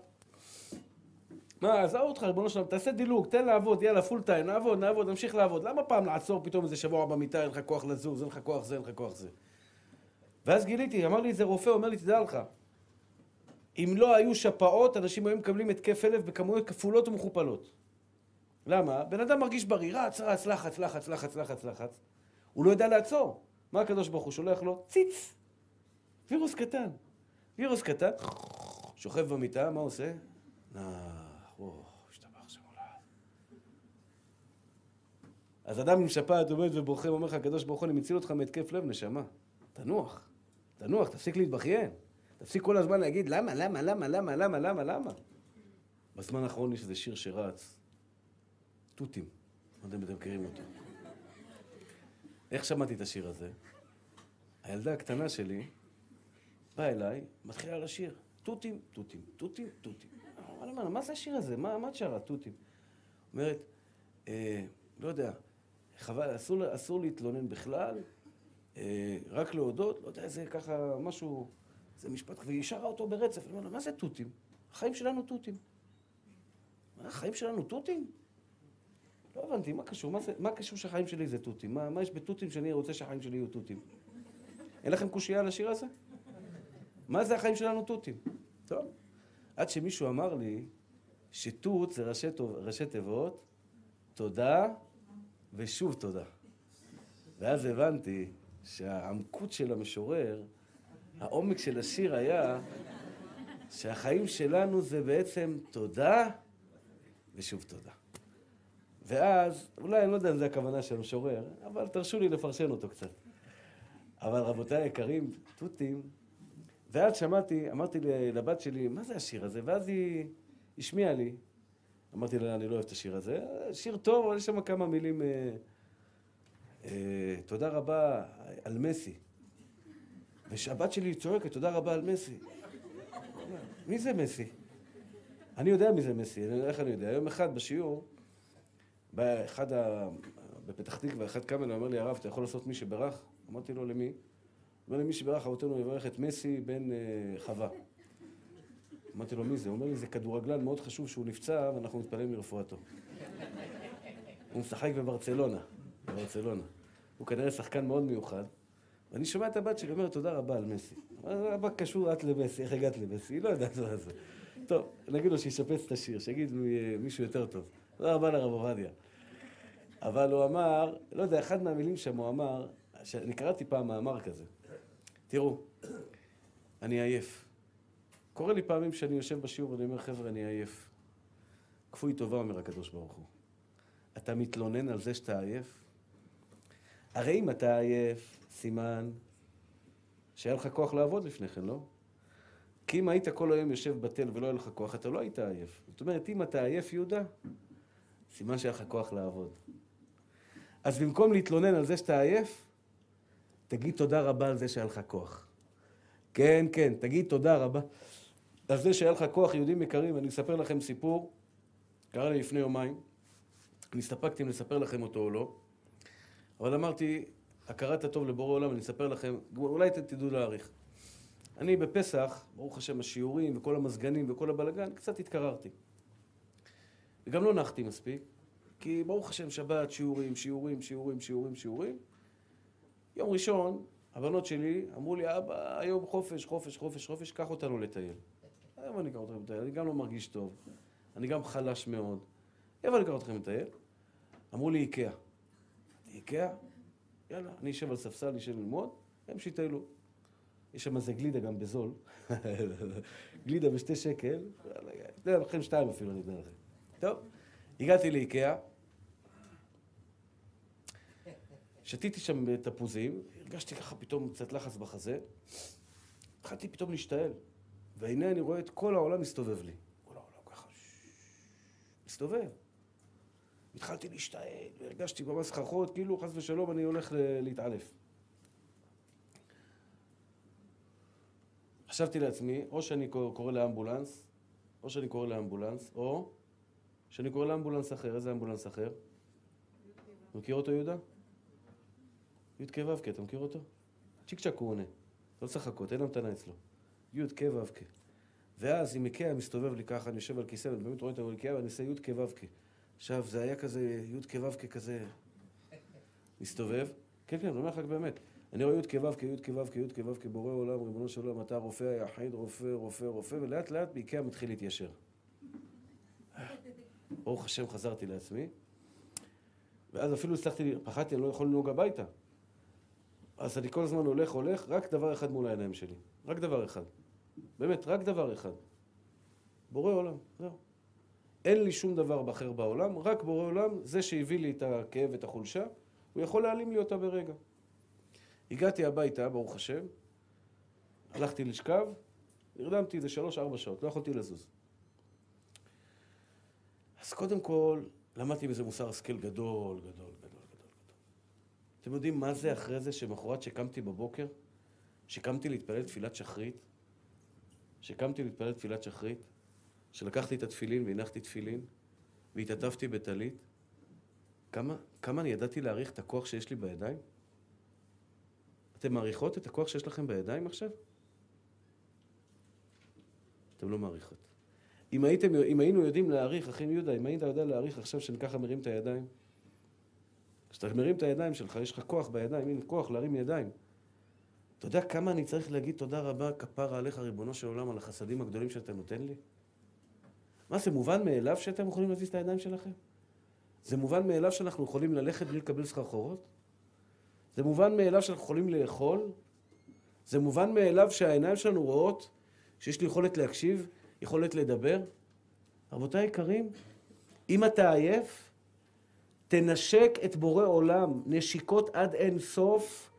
מה, עזוב אותך, ריבונו שלום, תעשה דילוג, תן לעבוד, יאללה, פול טיים, נעבוד, נעבוד, נמשיך לעבוד. למה פעם לעצור פתאום איזה שבוע במיטה, אין לך כוח לזוז, אין לך כוח זה, אין לך כוח זה. ואז גיליתי, אמר לי איזה רופא, אומר לי, תדע לך, אם לא היו שפעות, אנשים היו מקבלים התקף הלב בכמויות כפולות ומכופלות. למה? בן אדם מרגיש בריא, רץ, רץ, לחץ, לחץ, לחץ, לחץ, לחץ. הוא לא יודע לעצור. מה הקדוש ברוך הוא שולח לו? ציץ! וירוס קטן. וירוס קטן, שוכב במיטה, מה עושה? נח, או, השתבח שמולד. אז אדם עם שפעת עומד ובוכה, אומר לך, הקדוש ברוך הוא, אני מציל אותך מהתקף לב, נשמה. תנוח, תנוח, תפסיק להתבכיין. תפסיק כל הזמן להגיד, למה, למה, למה, למה, למה, למה, למה? בזמן האחרון יש איזה שיר שרץ, תותים, לא יודע אם אתם מכירים אותו. איך שמעתי את השיר הזה? הילדה הקטנה שלי באה אליי, מתחילה לשיר, תותים, תותים, תותים, תותים. אמרה לה, מה זה השיר הזה? מה, את שרה, תותים? אומרת, אה, לא יודע, חבל, אסור, להתלונן בכלל, אה, רק להודות, לא יודע, זה ככה משהו, זה משפט, והיא שרה אותו ברצף. אני אומר לה, מה זה תותים? החיים שלנו תותים. החיים שלנו תותים? לא הבנתי, מה קשור? מה, מה קשור שהחיים שלי זה תותים? מה, מה יש בתותים שאני רוצה שהחיים שלי יהיו תותים? אין לכם קושייה על השיר הזה? מה זה החיים שלנו תותים? טוב. עד שמישהו אמר לי שתות זה ראשי, ראשי תיבות, תודה ושוב תודה. ואז הבנתי שהעמקות של המשורר, העומק של השיר היה שהחיים שלנו זה בעצם תודה ושוב תודה. ואז, אולי אני לא יודע אם זו הכוונה של המשורר, אבל תרשו לי לפרשן אותו קצת. אבל רבותיי היקרים, תותים, ואז שמעתי, אמרתי לבת שלי, מה זה השיר הזה? ואז היא השמיעה לי, אמרתי לה, אני לא אוהב את השיר הזה. שיר טוב, אבל יש שם כמה מילים... אה, אה, תודה רבה על מסי. ושהבת שלי צועקת, תודה רבה על מסי. מי זה מסי? אני יודע מי זה מסי, איך אני יודע? יום אחד בשיעור, באחד ה... בפתח תקווה, אחד אליי, אומר לי, הרב, אתה יכול לעשות מי שברך? אמרתי לו, למי? אומר לי, מי שברך אבותינו יברך את מסי בן uh, חווה. אמרתי לו, מי זה? הוא אומר לי, זה כדורגלן מאוד חשוב שהוא נפצע ואנחנו מתפללים לרפואתו. הוא משחק בברצלונה, בברצלונה. הוא כנראה שחקן מאוד מיוחד. ואני שומע את הבת שלי אומרת, תודה רבה על מסי. מה קשור את למסי? איך הגעת למסי? היא לא יודעת מה זה. טוב, נגיד לו שישפץ את השיר, שיגיד מישהו יותר טוב. תודה רבה לרב עובדיה. אבל הוא אמר, לא יודע, אחד מהמילים שם הוא אמר, אני קראתי פעם מאמר כזה. תראו, אני עייף. קורה לי פעמים שאני יושב בשיעור ואני אומר, חבר'ה, אני עייף. כפוי טובה, אומר הקדוש ברוך הוא. אתה מתלונן על זה שאתה עייף? הרי אם אתה עייף, סימן שהיה לך כוח לעבוד לפני כן, לא? כי אם היית כל היום יושב בתל ולא היה לך כוח, אתה לא היית עייף. זאת אומרת, אם אתה עייף, יהודה, סימן שהיה לך כוח לעבוד. אז במקום להתלונן על זה שאתה עייף, תגיד תודה רבה על זה שהיה לך כוח. כן, כן, תגיד תודה רבה על זה שהיה לך כוח, יהודים יקרים. אני אספר לכם סיפור, קרה לי לפני יומיים. אני הסתפקתי אם לספר לכם אותו או לא, אבל אמרתי, הכרת הטוב לבורא עולם, אני אספר לכם, אולי תדעו להעריך. אני בפסח, ברוך השם, השיעורים וכל המזגנים וכל הבלגן, קצת התקררתי. וגם לא נחתי מספיק, כי ברוך השם, שבת, שיעורים, שיעורים, שיעורים, שיעורים, שיעורים. יום ראשון, הבנות שלי אמרו לי, אבא, היום חופש, חופש, חופש, חופש, קח אותנו לטייל. היום אני אקח אתכם לטייל, אני גם לא מרגיש טוב, אני גם חלש מאוד. איפה אני אקח אתכם לטייל? אמרו לי, איקאה. איקאה? יאללה, אני אשב על ספסל, אשב ללמוד, הם שיטיילו. יש שם איזה גלידה גם בזול, גלידה בשתי שקל, אתן לכם שתיים אפילו, אני אתן לכם. טוב, הגעתי לאיקאה, שתיתי שם תפוזים, הרגשתי ככה פתאום קצת לחץ בחזה, התחלתי פתאום להשתעל, והנה אני רואה את כל העולם מסתובב לי. כל העולם ככה, מסתובב. התחלתי להשתעל, והרגשתי ממש סככות, כאילו חס ושלום אני הולך להתעלף. חשבתי לעצמי, או שאני קורא לאמבולנס, או שאני קורא לאמבולנס, או שאני קורא לאמבולנס אחר. איזה אמבולנס אחר? מכיר אותו, יהודה? י"ק ו"ק, אתה מכיר אותו? צ'יק צ'ק הוא עונה. לא צריך לחכות, אין המתנה אצלו. י"ק ו"ק. ואז עם איקאה מסתובב לי ככה, אני יושב על כיסא, ואני באמת רואה את האיקאה ואני עושה י"ק ו"ק. עכשיו, זה היה כזה י"ק ו"ק כזה מסתובב. כן, כן, אני אומר לך באמת. אני רואה י"ק ו"ק, י"ק ו"ק, י"ק ו"ק, בורא עולם, ריבונו של עולם, אתה הרופא היחיד, רופא, רופא, רופא, ולאט לאט באיקאה מתחיל להתיישר. ברוך השם חזרתי לעצמי, ואז אפילו הצלחתי, פחדתי, אני לא יכול לנהוג הביתה. אז אני כל הזמן הולך, הולך, רק דבר אחד מול העיניים שלי. רק דבר אחד. באמת, רק דבר אחד. בורא עולם, זהו. אין לי שום דבר אחר בעולם, רק בורא עולם, זה שהביא לי את הכאב ואת החולשה, הוא יכול להעלים לי אותה ברגע. הגעתי הביתה, ברוך השם, הלכתי לשכב, נרדמתי איזה שלוש-ארבע שעות, לא יכולתי לזוז. אז קודם כל, למדתי מזה מוסר השכל גדול, גדול, גדול. אתם יודעים מה זה אחרי זה שמחרת שקמתי בבוקר, שקמתי להתפלל תפילת שחרית, שקמתי להתפלל תפילת שחרית, שלקחתי את התפילין והנחתי תפילין, והתעטפתי בטלית, כמה, כמה אני ידעתי להעריך את הכוח שיש לי בידיים? אתם מעריכות את הכוח שיש לכם בידיים עכשיו? אתם לא מעריכות. אם, הייתם, אם היינו יודעים להעריך, אחים יהודה, אם היית יודע להעריך עכשיו שאני ככה מרים את הידיים, כשאתה מרים את הידיים שלך, יש לך כוח בידיים, הנה כוח להרים ידיים. אתה יודע כמה אני צריך להגיד תודה רבה, כפרה עליך, ריבונו של עולם, על החסדים הגדולים שאתה נותן לי? מה, זה מובן מאליו שאתם יכולים להזיז את הידיים שלכם? זה מובן מאליו שאנחנו יכולים ללכת בלי לקבל סחרחורות? זה מובן מאליו שאנחנו יכולים לאכול? זה מובן מאליו שהעיניים שלנו רואות שיש לי יכולת להקשיב, יכולת לדבר? רבותיי יקרים, אם אתה עייף, תנשק את בורא עולם, נשיקות עד אין סוף.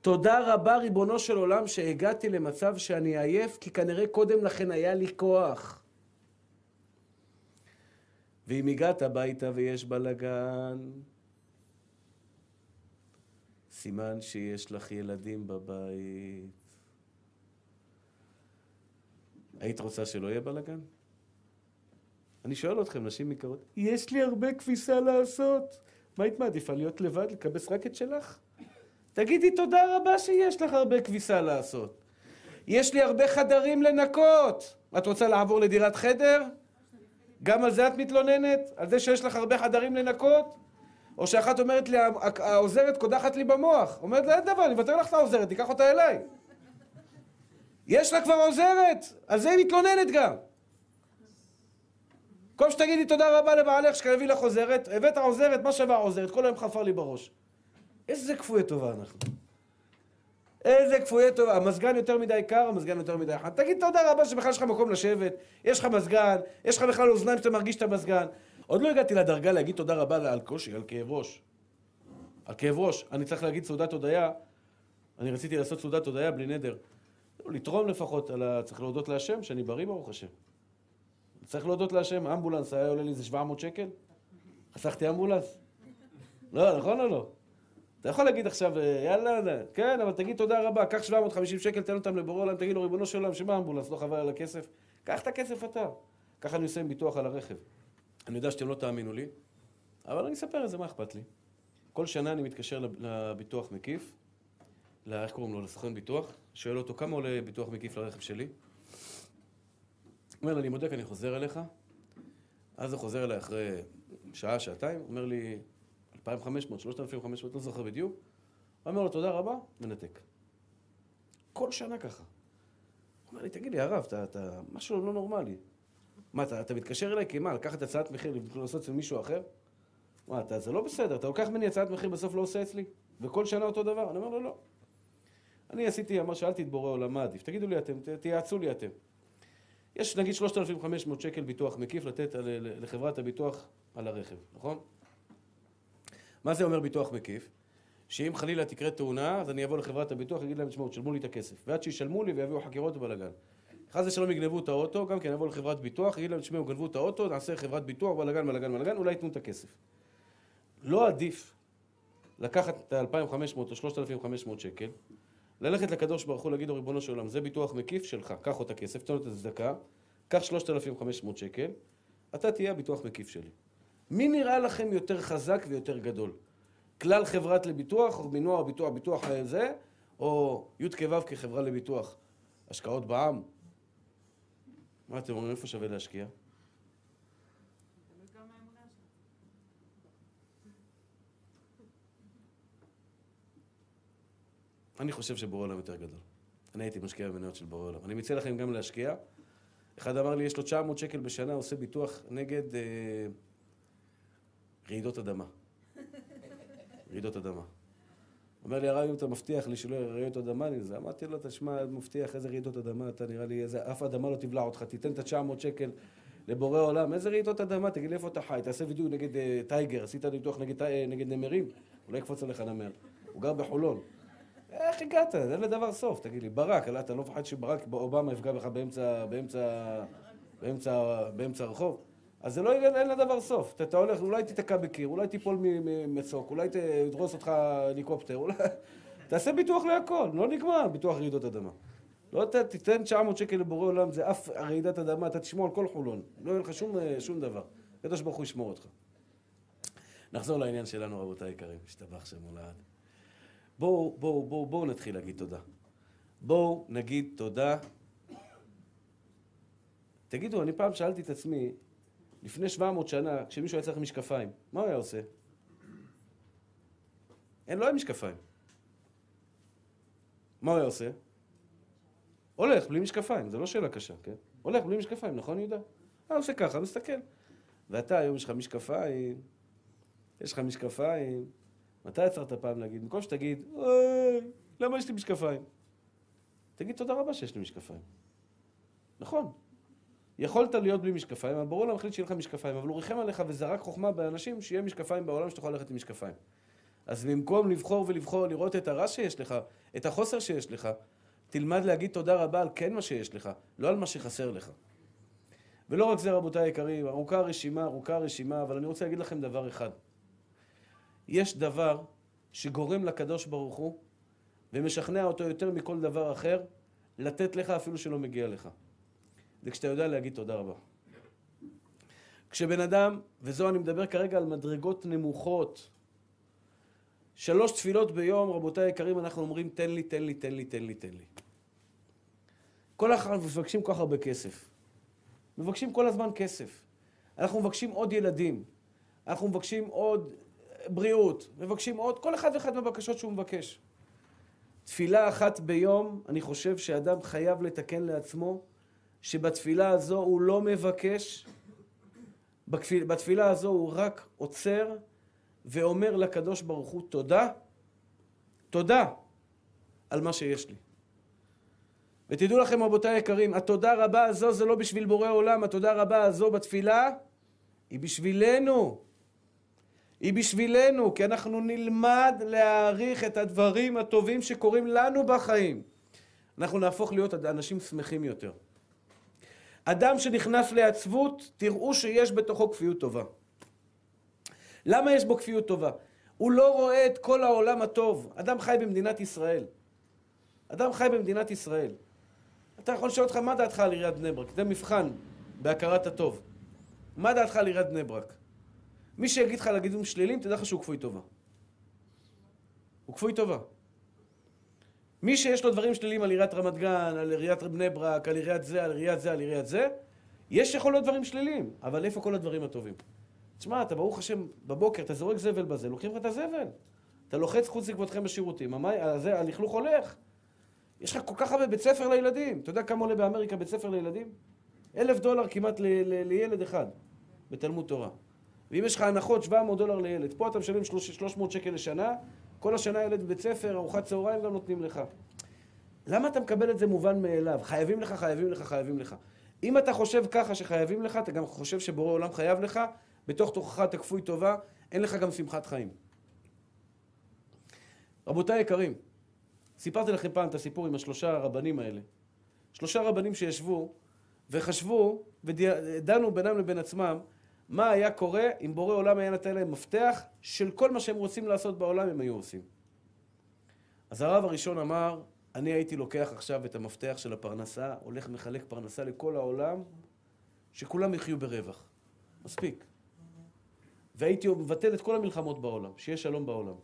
תודה רבה, ריבונו של עולם, שהגעתי למצב שאני עייף, כי כנראה קודם לכן היה לי כוח. ואם הגעת הביתה ויש בלאגן, סימן שיש לך ילדים בבית. היית רוצה שלא יהיה בלאגן? אני שואל אתכם, נשים יקרות, יש לי הרבה כביסה לעשות. מה היית מעדיפה, להיות לבד, לקבס רק את שלך? תגידי תודה רבה שיש לך הרבה כביסה לעשות. יש לי הרבה חדרים לנקות. את רוצה לעבור לדירת חדר? גם על זה את מתלוננת? על זה שיש לך הרבה חדרים לנקות? או שאחת אומרת לי, העוזרת קודחת לי במוח. אומרת לה, אין דבר, אני אוותר לך את העוזרת, תיקח אותה אליי. יש לה כבר עוזרת, על זה היא מתלוננת גם. כל שתגידי תודה רבה לבעלך שכנביא לך עוזרת, הבאת עוזרת, מה שווה עוזרת? כל היום חפר לי בראש. איזה כפויי טובה אנחנו. איזה כפויי טובה. המזגן יותר מדי קר, המזגן יותר מדי חד. תגיד תודה רבה שבכלל יש לך מקום לשבת, יש לך מזגן, יש לך בכלל אוזניים שאתה מרגיש את המזגן. עוד לא הגעתי לדרגה להגיד תודה רבה על קושי, על כאב ראש. על כאב ראש. אני צריך להגיד סעודת הודיה, אני רציתי לעשות סעודת הודיה בלי נדר. לתרום לפחות, ה... צריך להודות להשם שאני בריא ברוך השם. צריך להודות להשם, אמבולנס היה עולה לי איזה 700 שקל? חסכתי אמבולנס? לא, נכון או לא? אתה יכול להגיד עכשיו, אה, יאללה, כן, אבל תגיד תודה רבה, קח 750 שקל, תן אותם לבורא עולם, תגיד לו, ריבונו של עולם, שמה אמבולנס, לא חבל על הכסף? קח את הכסף אתה. ככה אני עושה עם ביטוח על הרכב. אני יודע שאתם לא תאמינו לי, אבל אני אספר את זה, מה אכפת לי? כל שנה אני מתקשר לביטוח מקיף, איך קוראים לו? לסוכן ביטוח, שואל אותו כמה עולה ביטוח מקיף לרכב שלי. אומר לי, אני בודק, אני חוזר אליך. אז הוא חוזר אליי אחרי שעה, שעתיים, אומר לי, 2,500, 3,500, לא זוכר בדיוק. הוא אומר לו, תודה רבה, מנתק. כל שנה ככה. הוא אומר לי, תגיד לי, הרב, אתה, אתה, משהו לא נורמלי. מה, אתה, אתה מתקשר אליי כי מה, לקחת הצעת מחיר לעשות אצל מישהו אחר? מה, אתה, זה לא בסדר, אתה לוקח ממני הצעת מחיר, בסוף לא עושה אצלי? וכל שנה אותו דבר? אני אומר לו, לא. אני עשיתי, אמר, שאלתי את בורא עולם, מה עדיף? תגידו לי אתם, תייעצו לי אתם. יש נגיד 3,500 שקל ביטוח מקיף לתת לחברת הביטוח על הרכב, נכון? מה זה אומר ביטוח מקיף? שאם חלילה תקרה תאונה, אז אני אבוא לחברת הביטוח, אגיד להם, תשמעו, תשלמו לי את הכסף. ועד שישלמו לי ויביאו חקירות ובלאגן. חס ושלום יגנבו את האוטו, גם כן אבוא לחברת ביטוח, אגיד להם, תשמעו, גנבו את האוטו, נעשה חברת ביטוח, בלאגן, בלאגן, בלאגן, אולי ייתנו את הכסף. לא עדיף לקחת את ה-2,500 או 3,500 שקל, ללכת לקדוש ברוך הוא, להגיד לו, ריבונו של עולם, זה ביטוח מקיף שלך, קח אותה כסף, תן לו את הצדקה, קח 3,500 שקל, אתה תהיה הביטוח מקיף שלי. מי נראה לכם יותר חזק ויותר גדול? כלל חברת לביטוח, או מנוע ביטוח, ביטוח זה, או י' כו' כחברה לביטוח, השקעות בעם? מה אתם אומרים, איפה שווה להשקיע? אני חושב שבורא עולם יותר גדול. אני הייתי משקיע במניות של בורא עולם. אני מציע לכם גם להשקיע. אחד אמר לי, יש לו 900 שקל בשנה, עושה ביטוח נגד אה, רעידות אדמה. רעידות אדמה. אומר לי, הרב, אם אתה מבטיח לי שלא יהיה רעידות אדמה, אני זה. אמרתי לו, תשמע, מבטיח איזה רעידות אדמה, אתה נראה לי, איזה, אף אדמה לא תבלע אותך, תיתן את ה-900 שקל לבורא עולם, איזה רעידות אדמה, תגיד לי איפה אתה חי, תעשה וידאו נגד uh, טייגר, עשית ניתוח נגד, uh, נגד נמרים, אולי יקפוץ עליך נמר. הוא גר בחולון. איך הגעת? אין לדבר סוף, תגיד לי. ברק, אתה לא מפחד שברק אובמה יפגע בך באמצע, באמצע, באמצע, באמצע הרחוב? אז זה לא, אין, אין לדבר סוף. אתה, אתה הולך, אולי תיתקע בקיר, אולי תיפול מצוק, אולי תדרוס אותך הליקופטר, אולי... תעשה ביטוח להכל, לא נגמר ביטוח רעידות אדמה. לא ת, תיתן 900 שקל לבורא עולם, זה אף רעידת אדמה, אתה תשמור על כל חולון. לא יהיה לך שום, שום דבר. הקדוש ברוך הוא ישמור אותך. נחזור לעניין שלנו, רבותיי היקרים, השתבח שם מולד. בואו, בואו, בואו, בואו נתחיל להגיד תודה. בואו נגיד תודה. תגידו, אני פעם שאלתי את עצמי, לפני 700 שנה, כשמישהו היה צריך משקפיים, מה הוא היה עושה? אין, לא היה משקפיים. מה הוא היה עושה? הולך בלי משקפיים, זו לא שאלה קשה, כן? הולך בלי משקפיים, נכון יהודה? אה, עושה ככה, מסתכל. ואתה, היום יש לך משקפיים, יש לך משקפיים, מתי עצרת פעם להגיד? במקום שתגיד, אוי, למה יש לי משקפיים? תגיד תודה רבה שיש לי משקפיים. נכון. יכולת להיות בלי משקפיים, אבל ברור להחליט שיהיה לך משקפיים, אבל הוא ריחם עליך וזרק חוכמה באנשים שיהיה משקפיים בעולם שתוכל ללכת עם משקפיים. אז במקום לבחור ולבחור, לראות את הרע שיש לך, את החוסר שיש לך, תלמד להגיד תודה רבה על כן מה שיש לך, לא על מה שחסר לך. ולא רק זה, רבותיי היקרים, ארוכה הרשימה, ארוכה הרשימה, אבל אני רוצה להגיד לכם דבר אחד. יש דבר שגורם לקדוש ברוך הוא ומשכנע אותו יותר מכל דבר אחר, לתת לך אפילו שלא מגיע לך. זה כשאתה יודע להגיד תודה רבה. כשבן אדם, וזו אני מדבר כרגע על מדרגות נמוכות, שלוש תפילות ביום, רבותיי היקרים, אנחנו אומרים תן לי, תן לי, תן לי, תן לי, תן לי. כל אחד מבקשים כל כך הרבה כסף. מבקשים כל הזמן כסף. אנחנו מבקשים עוד ילדים. אנחנו מבקשים עוד בריאות. מבקשים עוד, כל אחד ואחד מהבקשות שהוא מבקש. תפילה אחת ביום, אני חושב שאדם חייב לתקן לעצמו שבתפילה הזו הוא לא מבקש, בתפילה הזו הוא רק עוצר ואומר לקדוש ברוך הוא תודה, תודה על מה שיש לי. ותדעו לכם רבותיי היקרים, התודה רבה הזו זה לא בשביל בורא עולם, התודה רבה הזו בתפילה היא בשבילנו. היא בשבילנו, כי אנחנו נלמד להעריך את הדברים הטובים שקורים לנו בחיים. אנחנו נהפוך להיות אנשים שמחים יותר. אדם שנכנס לעצבות, תראו שיש בתוכו כפיות טובה. למה יש בו כפיות טובה? הוא לא רואה את כל העולם הטוב. אדם חי במדינת ישראל. אדם חי במדינת ישראל. אתה יכול לשאול אותך, מה דעתך על עיריית בני ברק? זה מבחן בהכרת הטוב. מה דעתך על עיריית בני ברק? מי שיגיד לך להגידים שליליים, תדע לך שהוא כפוי טובה. הוא כפוי טובה. מי שיש לו דברים שליליים על עיריית רמת גן, על עיריית בני ברק, על עיריית זה, על עיריית זה, על עיריית זה, יש יכול להיות דברים שליליים, אבל איפה כל הדברים הטובים? תשמע, אתה ברוך השם, בבוקר, אתה זורק זבל בזה, לוקחים לך את הזבל. אתה לוחץ חוץ לכבודכם בשירותים, הלכלוך הולך. יש לך כל כך הרבה בית ספר לילדים. אתה יודע כמה עולה באמריקה בית ספר לילדים? אלף דולר כמעט לילד אחד בתלמוד תורה. ואם יש לך הנחות 700 דולר לילד, פה אתה משלם 300 שקל לשנה, כל השנה ילד בבית ספר, ארוחת צהריים גם נותנים לך. למה אתה מקבל את זה מובן מאליו? חייבים לך, חייבים לך, חייבים לך. אם אתה חושב ככה שחייבים לך, אתה גם חושב שבורא עולם חייב לך, בתוך תוכך אתה כפוי טובה, אין לך גם שמחת חיים. רבותיי יקרים, סיפרתי לכם פעם את הסיפור עם השלושה הרבנים האלה. שלושה רבנים שישבו וחשבו ודנו בינם לבין עצמם מה היה קורה אם בורא עולם היה נתן להם מפתח של כל מה שהם רוצים לעשות בעולם הם היו עושים. אז הרב הראשון אמר, אני הייתי לוקח עכשיו את המפתח של הפרנסה, הולך מחלק פרנסה לכל העולם, שכולם יחיו ברווח. מספיק. והייתי מבטל את כל המלחמות בעולם, שיהיה שלום בעולם.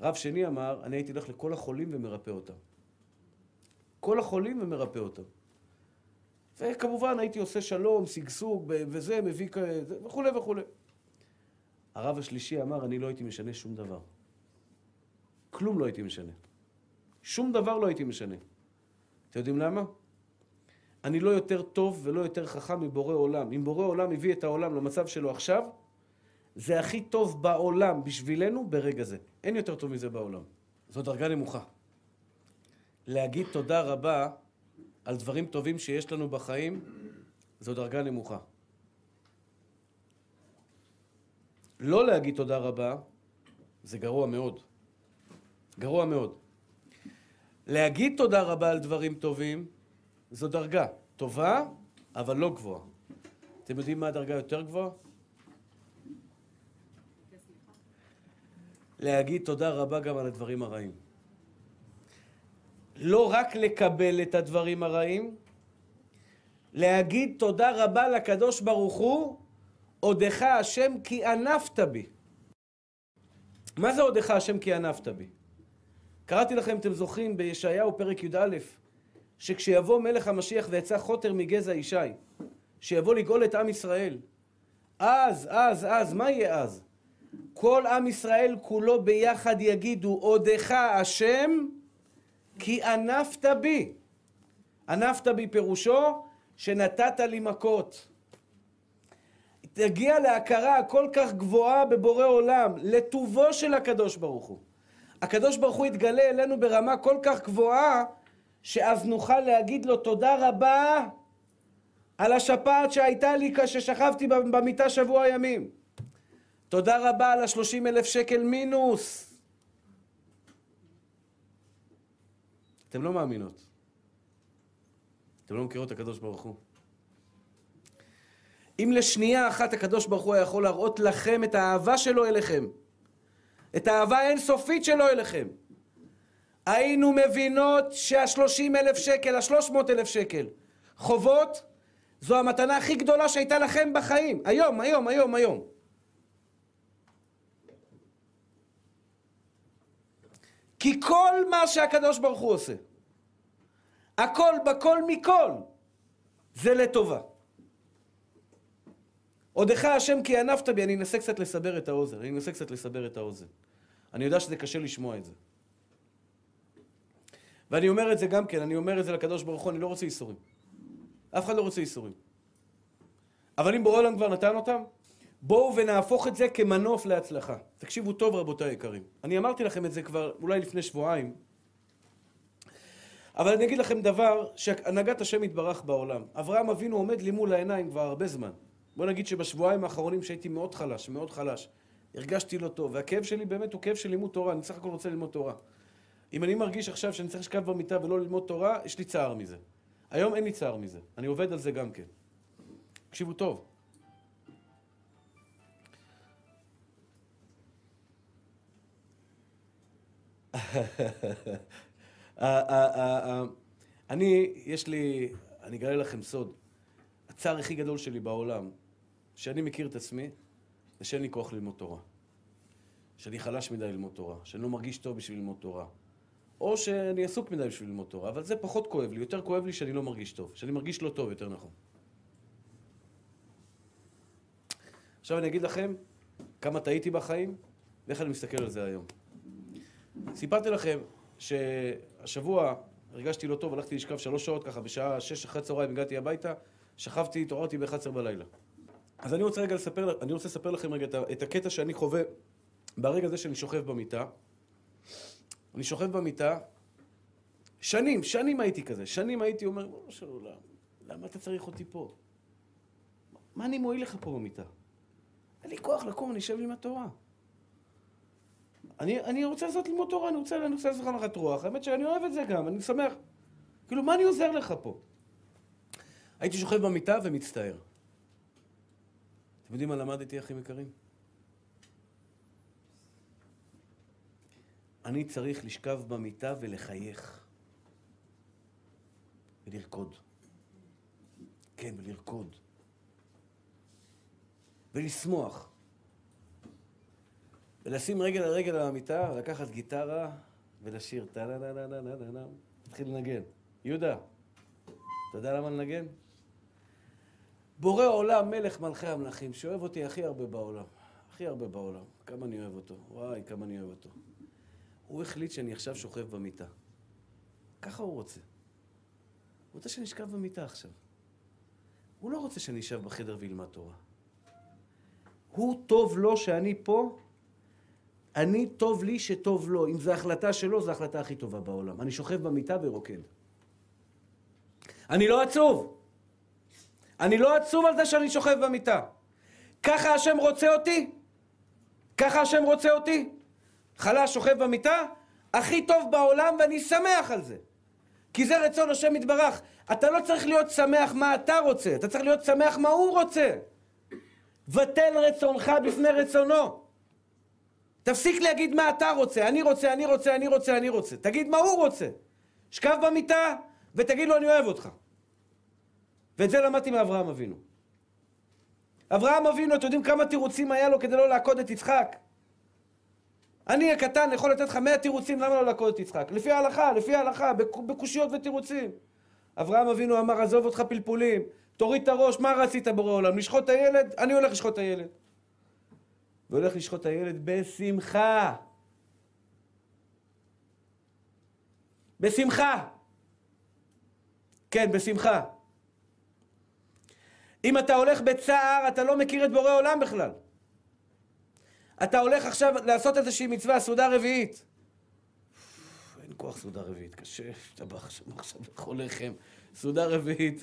רב שני אמר, אני הייתי הולך לכל החולים ומרפא אותם. כל החולים ומרפא אותם. וכמובן הייתי עושה שלום, שגשוג וזה, מביא כזה, וכולי וכולי. הרב השלישי אמר, אני לא הייתי משנה שום דבר. כלום לא הייתי משנה. שום דבר לא הייתי משנה. אתם יודעים למה? אני לא יותר טוב ולא יותר חכם מבורא עולם. אם בורא עולם הביא את העולם למצב שלו עכשיו, זה הכי טוב בעולם בשבילנו ברגע זה. אין יותר טוב מזה בעולם. זו דרגה נמוכה. להגיד תודה רבה על דברים טובים שיש לנו בחיים, זו דרגה נמוכה. לא להגיד תודה רבה, זה גרוע מאוד. גרוע מאוד. להגיד תודה רבה על דברים טובים, זו דרגה טובה, אבל לא גבוהה. אתם יודעים מה הדרגה יותר גבוהה? להגיד תודה רבה גם על הדברים הרעים. לא רק לקבל את הדברים הרעים, להגיד תודה רבה לקדוש ברוך הוא, עודך השם כי ענפת בי. מה זה עודך השם כי ענפת בי? קראתי לכם, אתם זוכרים, בישעיהו פרק י"א, שכשיבוא מלך המשיח ויצא חוטר מגזע ישי, שיבוא לגאול את עם ישראל, אז, אז, אז, מה יהיה אז? כל עם ישראל כולו ביחד יגידו, עודך השם כי ענפת בי. ענפת בי פירושו שנתת לי מכות. תגיע להכרה הכל כך גבוהה בבורא עולם, לטובו של הקדוש ברוך הוא. הקדוש ברוך הוא יתגלה אלינו ברמה כל כך גבוהה, שאז נוכל להגיד לו תודה רבה על השפעת שהייתה לי כששכבתי במיטה שבוע ימים. תודה רבה על השלושים אלף שקל מינוס. אתם לא מאמינות. אתם לא מכירות את הקדוש ברוך הוא. אם לשנייה אחת הקדוש ברוך הוא היה יכול להראות לכם את האהבה שלו אליכם, את האהבה האינסופית שלו אליכם, היינו מבינות שהשלושים אלף שקל, השלוש מאות אלף שקל, חובות, זו המתנה הכי גדולה שהייתה לכם בחיים. היום, היום, היום, היום. כי כל מה שהקדוש ברוך הוא עושה, הכל בכל מכל, זה לטובה. עודך השם כי ענפת בי, אני אנסה קצת לסבר את האוזן, אני אנסה קצת לסבר את האוזן. אני יודע שזה קשה לשמוע את זה. ואני אומר את זה גם כן, אני אומר את זה לקדוש ברוך הוא, אני לא רוצה ייסורים. אף אחד לא רוצה ייסורים. אבל אם בורא עולם כבר נתן אותם, בואו ונהפוך את זה כמנוף להצלחה. תקשיבו טוב רבותיי היקרים. אני אמרתי לכם את זה כבר אולי לפני שבועיים, אבל אני אגיד לכם דבר שהנהגת השם יתברך בעולם. אברהם אבינו עומד לי מול העיניים כבר הרבה זמן. בוא נגיד שבשבועיים האחרונים שהייתי מאוד חלש, מאוד חלש, הרגשתי לא טוב, והכאב שלי באמת הוא כאב של לימוד תורה, אני סך הכל רוצה ללמוד תורה. אם אני מרגיש עכשיו שאני צריך לשכב במיטה ולא ללמוד תורה, יש לי צער מזה. היום אין לי צער מזה, אני עובד על זה גם כן. תקשיבו טוב. אני, יש לי, אני אגלה לכם סוד. הצער הכי גדול שלי בעולם, שאני מכיר את עצמי, זה שאין לי כוח ללמוד תורה. שאני חלש מדי ללמוד תורה, שאני לא מרגיש טוב בשביל ללמוד תורה. או שאני עסוק מדי בשביל ללמוד תורה, אבל זה פחות כואב לי, יותר כואב לי שאני לא מרגיש טוב, שאני מרגיש לא טוב, יותר נכון. עכשיו אני אגיד לכם כמה טעיתי בחיים ואיך אני מסתכל על זה היום. סיפרתי לכם שהשבוע הרגשתי לא טוב, הלכתי לשכב שלוש שעות ככה, בשעה שש אחרי צהריים הגעתי הביתה, שכבתי, התעוררתי ב-11 בלילה. אז אני רוצה רגע לספר, אני רוצה לספר לכם רגע את הקטע שאני חווה ברגע הזה שאני שוכב במיטה. אני שוכב במיטה, שנים, שנים הייתי כזה, שנים הייתי אומר, בוא של עולם, למה אתה צריך אותי פה? מה אני מועיל לך פה במיטה? אין לי כוח לקום, אני אשב עם התורה. אני, אני רוצה לעשות ללמוד תורה, אני רוצה, לעשות לך רוח, האמת שאני אוהב את זה גם, אני שמח. כאילו, מה אני עוזר לך פה? הייתי שוכב במיטה ומצטער. אתם יודעים מה למדתי, אחים יקרים? אני צריך לשכב במיטה ולחייך. ולרקוד. כן, ולרקוד. ולשמוח. ולשים רגל על רגל על המיטה, ולקחת גיטרה ולשיר טה נה נה נה נה נה נה נה להתחיל לנגן. יהודה, אתה יודע למה לנגן? בורא עולם, מלך מלכי המלכים, שאוהב אותי הכי הרבה בעולם. הכי הרבה בעולם. כמה אני אוהב אותו. וואי, כמה אני אוהב אותו. הוא החליט שאני עכשיו שוכב במיטה. ככה הוא רוצה. הוא רוצה שאני אשכב במיטה עכשיו. הוא לא רוצה שאני אשב בחדר ואלמד תורה. הוא טוב לו שאני פה, אני טוב לי שטוב לו. אם זו החלטה שלו, זו ההחלטה הכי טובה בעולם. אני שוכב במיטה ורוקד. אני לא עצוב. אני לא עצוב על זה שאני שוכב במיטה. ככה השם רוצה אותי? ככה השם רוצה אותי? חלש שוכב במיטה? הכי טוב בעולם ואני שמח על זה. כי זה רצון השם יתברך. אתה לא צריך להיות שמח מה אתה רוצה, אתה צריך להיות שמח מה הוא רוצה. בטל רצונך בפני רצונו. תפסיק להגיד מה אתה רוצה, אני רוצה, אני רוצה, אני רוצה, אני רוצה. תגיד מה הוא רוצה. שכב במיטה ותגיד לו אני אוהב אותך. ואת זה למדתי מאברהם אבינו. אברהם אבינו, אתם יודעים כמה תירוצים היה לו כדי לא לעקוד את יצחק? אני הקטן יכול לתת לך מאה תירוצים למה לא לעקוד את יצחק. לפי ההלכה, לפי ההלכה, בקושיות ותירוצים. אברהם אבינו אמר, עזוב אותך פלפולים, תוריד את הראש, מה רצית בורא עולם? לשחוט את הילד? אני הולך לשחוט את הילד. והולך לשחוט את הילד בשמחה. בשמחה. כן, בשמחה. אם אתה הולך בצער, אתה לא מכיר את בורא עולם בכלל. אתה הולך עכשיו לעשות איזושהי מצווה, סעודה רביעית. אין כוח סעודה רביעית, קשה, אתה בא עכשיו לאכול לחם, סעודה רביעית.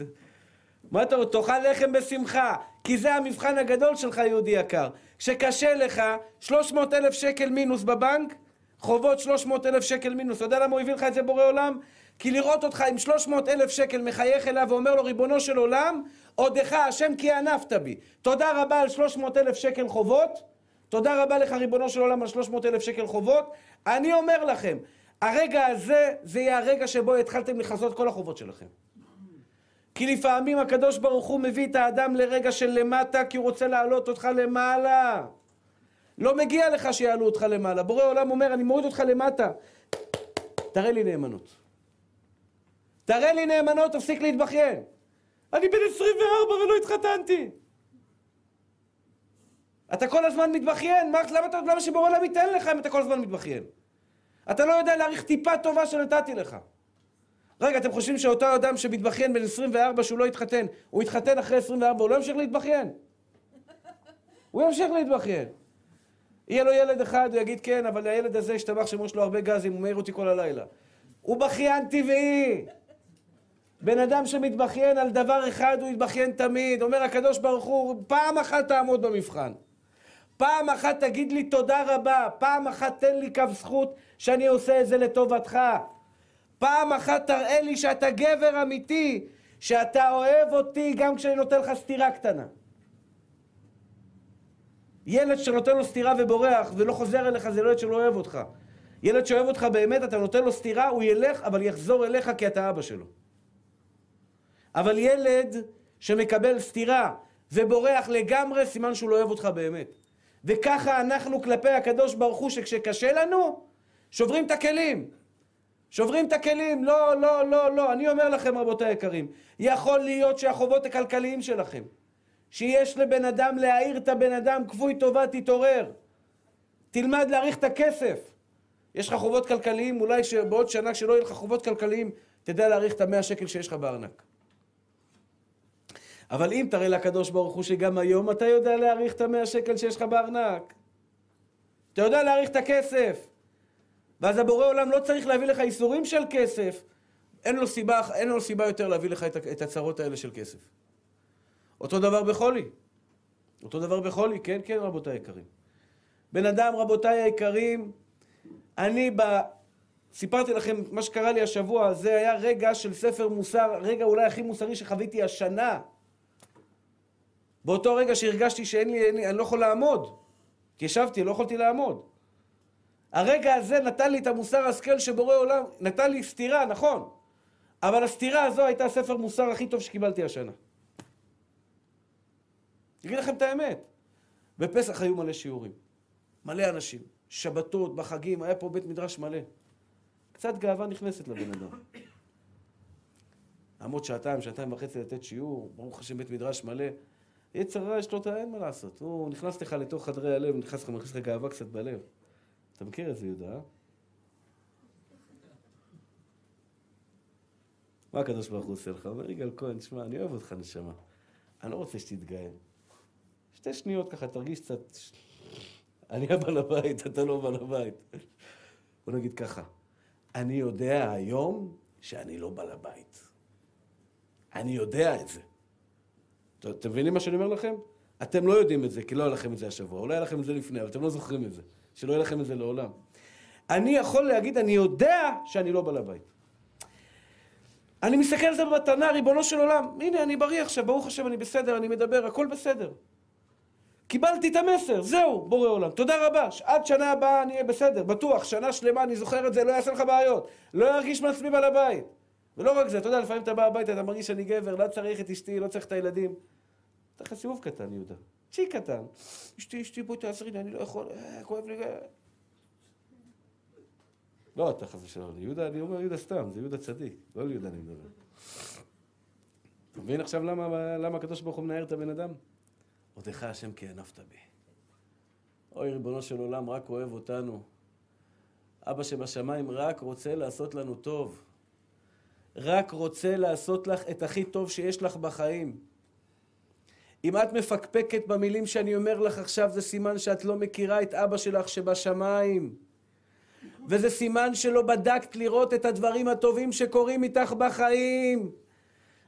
מה אתה אומר? תאכל לחם בשמחה, כי זה המבחן הגדול שלך, יהודי יקר. כשקשה לך, 300 אלף שקל מינוס בבנק, חובות 300 אלף שקל מינוס. אתה יודע למה הוא הביא לך את זה בורא עולם? כי לראות אותך עם 300 אלף שקל מחייך אליו ואומר לו, ריבונו של עולם, עודך השם כי ענפת בי. תודה רבה על 300 אלף שקל חובות. תודה רבה לך, ריבונו של עולם, על 300 אלף שקל חובות. אני אומר לכם, הרגע הזה, זה יהיה הרגע שבו התחלתם לכסות כל החובות שלכם. כי לפעמים הקדוש ברוך הוא מביא את האדם לרגע של למטה, כי הוא רוצה להעלות אותך למעלה. לא מגיע לך שיעלו אותך למעלה. בורא עולם אומר, אני מוריד אותך למטה. תראה לי נאמנות. תראה לי נאמנות, תפסיק להתבכיין. אני בן 24 ולא התחתנתי. אתה כל הזמן מתבכיין, מה, למה, למה שבורא עולם ייתן לך אם אתה כל הזמן מתבכיין? אתה לא יודע להעריך טיפה טובה שנתתי לך. רגע, אתם חושבים שאותו אדם שמתבכיין בן 24 שהוא לא התחתן, הוא יתחתן אחרי 24, הוא לא ימשיך להתבכיין? הוא ימשיך להתבכיין. יהיה לו ילד אחד, הוא יגיד כן, אבל הילד הזה השתבח שיש לו הרבה גזים, הוא מעיר אותי כל הלילה. הוא בכיין טבעי. בן אדם שמתבכיין על דבר אחד, הוא יתבכיין תמיד. אומר הקדוש ברוך הוא, פעם אחת תעמוד במבחן. פעם אחת תגיד לי תודה רבה, פעם אחת תן לי קו זכות שאני עושה את זה לטובתך. פעם אחת תראה לי שאתה גבר אמיתי, שאתה אוהב אותי גם כשאני נותן לך סטירה קטנה. ילד שנותן לו סטירה ובורח ולא חוזר אליך זה לא ילד שלא אוהב אותך. ילד שאוהב אותך באמת, אתה נותן לו סטירה, הוא ילך, אבל יחזור אליך כי אתה אבא שלו. אבל ילד שמקבל סטירה ובורח לגמרי, סימן שהוא לא אוהב אותך באמת. וככה אנחנו כלפי הקדוש ברוך הוא, שכשקשה לנו, שוברים את הכלים. שוברים את הכלים, לא, לא, לא, לא. אני אומר לכם, רבותי היקרים, יכול להיות שהחובות הכלכליים שלכם, שיש לבן אדם להעיר את הבן אדם, כפוי טובה, תתעורר. תלמד להעריך את הכסף. יש לך חובות כלכליים, אולי שבעוד שנה כשלא יהיו לך חובות כלכליים, תדע להעריך את המאה שקל שיש לך בארנק. אבל אם תראה לקדוש ברוך הוא שגם היום אתה יודע להעריך את המאה שקל שיש לך בארנק. אתה יודע להעריך את הכסף. ואז הבורא עולם לא צריך להביא לך איסורים של כסף. אין לו סיבה, אין לו סיבה יותר להביא לך את הצרות האלה של כסף. אותו דבר בחולי. אותו דבר בחולי, כן, כן, רבותיי היקרים. בן אדם, רבותיי היקרים, אני ב... סיפרתי לכם מה שקרה לי השבוע, זה היה רגע של ספר מוסר, רגע אולי הכי מוסרי שחוויתי השנה. באותו רגע שהרגשתי שאין לי, לי, אני לא יכול לעמוד. כי ישבתי, לא יכולתי לעמוד. הרגע הזה נתן לי את המוסר השכל שבורא עולם, נתן לי סתירה, נכון. אבל הסתירה הזו הייתה הספר מוסר הכי טוב שקיבלתי השנה. אני אגיד לכם את האמת. בפסח היו מלא שיעורים. מלא אנשים. שבתות, בחגים, היה פה בית מדרש מלא. קצת גאווה נכנסת לבן אדם. לעמוד שעתיים, שעתיים וחצי לתת שיעור, ברוך השם בית מדרש מלא. יצר רע יש לו, אין מה לעשות. הוא נכנס לך לתוך חדרי הלב, נכנס לך, מכניס לך גאווה קצת בלב. אתה מכיר את זה, יהודה? מה הקדוש ברוך הוא עושה לך? אומר, יגאל כהן, שמע, אני אוהב אותך, נשמה. אני לא רוצה שתתגאה. שתי שניות ככה, תרגיש קצת... אני הבעל הבית, אתה לא בעל הבית. בוא נגיד ככה, אני יודע היום שאני לא בעל הבית. אני יודע את זה. אתם מבינים מה שאני אומר לכם? אתם לא יודעים את זה, כי לא היה לכם את זה השבוע. אולי היה לכם את זה לפני, אבל אתם לא זוכרים את זה. שלא יהיה לכם את זה לעולם. אני יכול להגיד, אני יודע שאני לא בעל הבית. אני מסתכל על זה במתנה, ריבונו של עולם. הנה, אני בריא עכשיו, ברוך השם, אני בסדר, אני מדבר, הכל בסדר. קיבלתי את המסר, זהו, בורא עולם. תודה רבה, עד שנה הבאה אני אהיה בסדר, בטוח, שנה שלמה אני זוכר את זה, לא יעשה לך בעיות. לא ארגיש מעצמי בעל הבית. ולא רק זה, אתה יודע, לפעמים אתה בא הביתה, אתה מרגיש שאני גבר, לא צריך את אשתי, לא צריך את הילדים. לך סיבוב קטן, יהודה. צ'י קטן. אשתי, אשתי, בואי תעזרי לי, אני לא יכול, אה, כואב לי. לא אתה חס ושלום, יהודה, אני אומר יהודה סתם, זה יהודה צדיק, לא ליהודה אני מדבר. אתה מבין עכשיו למה, למה הקדוש ברוך הוא מנער את הבן אדם? עודך השם כי הנפת בי. אוי, ריבונו של עולם, רק אוהב אותנו. אבא שבשמיים רק רוצה לעשות לנו טוב. רק רוצה לעשות לך את הכי טוב שיש לך בחיים. אם את מפקפקת במילים שאני אומר לך עכשיו, זה סימן שאת לא מכירה את אבא שלך שבשמיים. וזה סימן שלא בדקת לראות את הדברים הטובים שקורים איתך בחיים.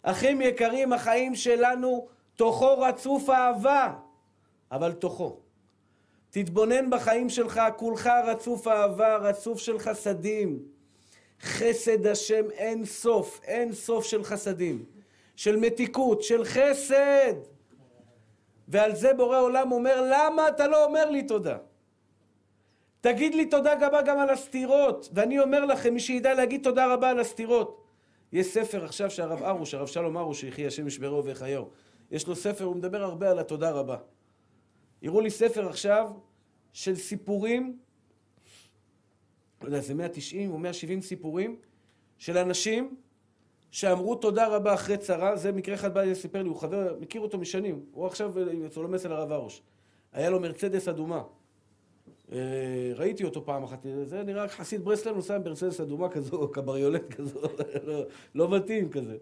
אחים יקרים, החיים שלנו תוכו רצוף אהבה, אבל תוכו. תתבונן בחיים שלך, כולך רצוף אהבה, רצוף של חסדים. חסד השם אין סוף, אין סוף של חסדים, של מתיקות, של חסד. ועל זה בורא עולם אומר, למה אתה לא אומר לי תודה? תגיד לי תודה רבה גם על הסתירות, ואני אומר לכם, מי שידע להגיד תודה רבה על הסתירות. יש ספר עכשיו שהרב ארוש, הרב שלום ארוש, שיחי השם ישברו ויחיו, יש לו ספר, הוא מדבר הרבה על התודה רבה. הראו לי ספר עכשיו של סיפורים, לא יודע, זה 190 או 170 סיפורים של אנשים שאמרו תודה רבה אחרי צרה, זה מקרה אחד בא לספר לי, הוא חבר, מכיר אותו משנים, הוא עכשיו לומד אצל הרב ארוש. היה לו מרצדס אדומה. אה, ראיתי אותו פעם אחת, זה נראה רק חסיד ברסלב נוסע עם מרצדס אדומה כזו, קבריולט כזו, לא, לא מתאים כזה.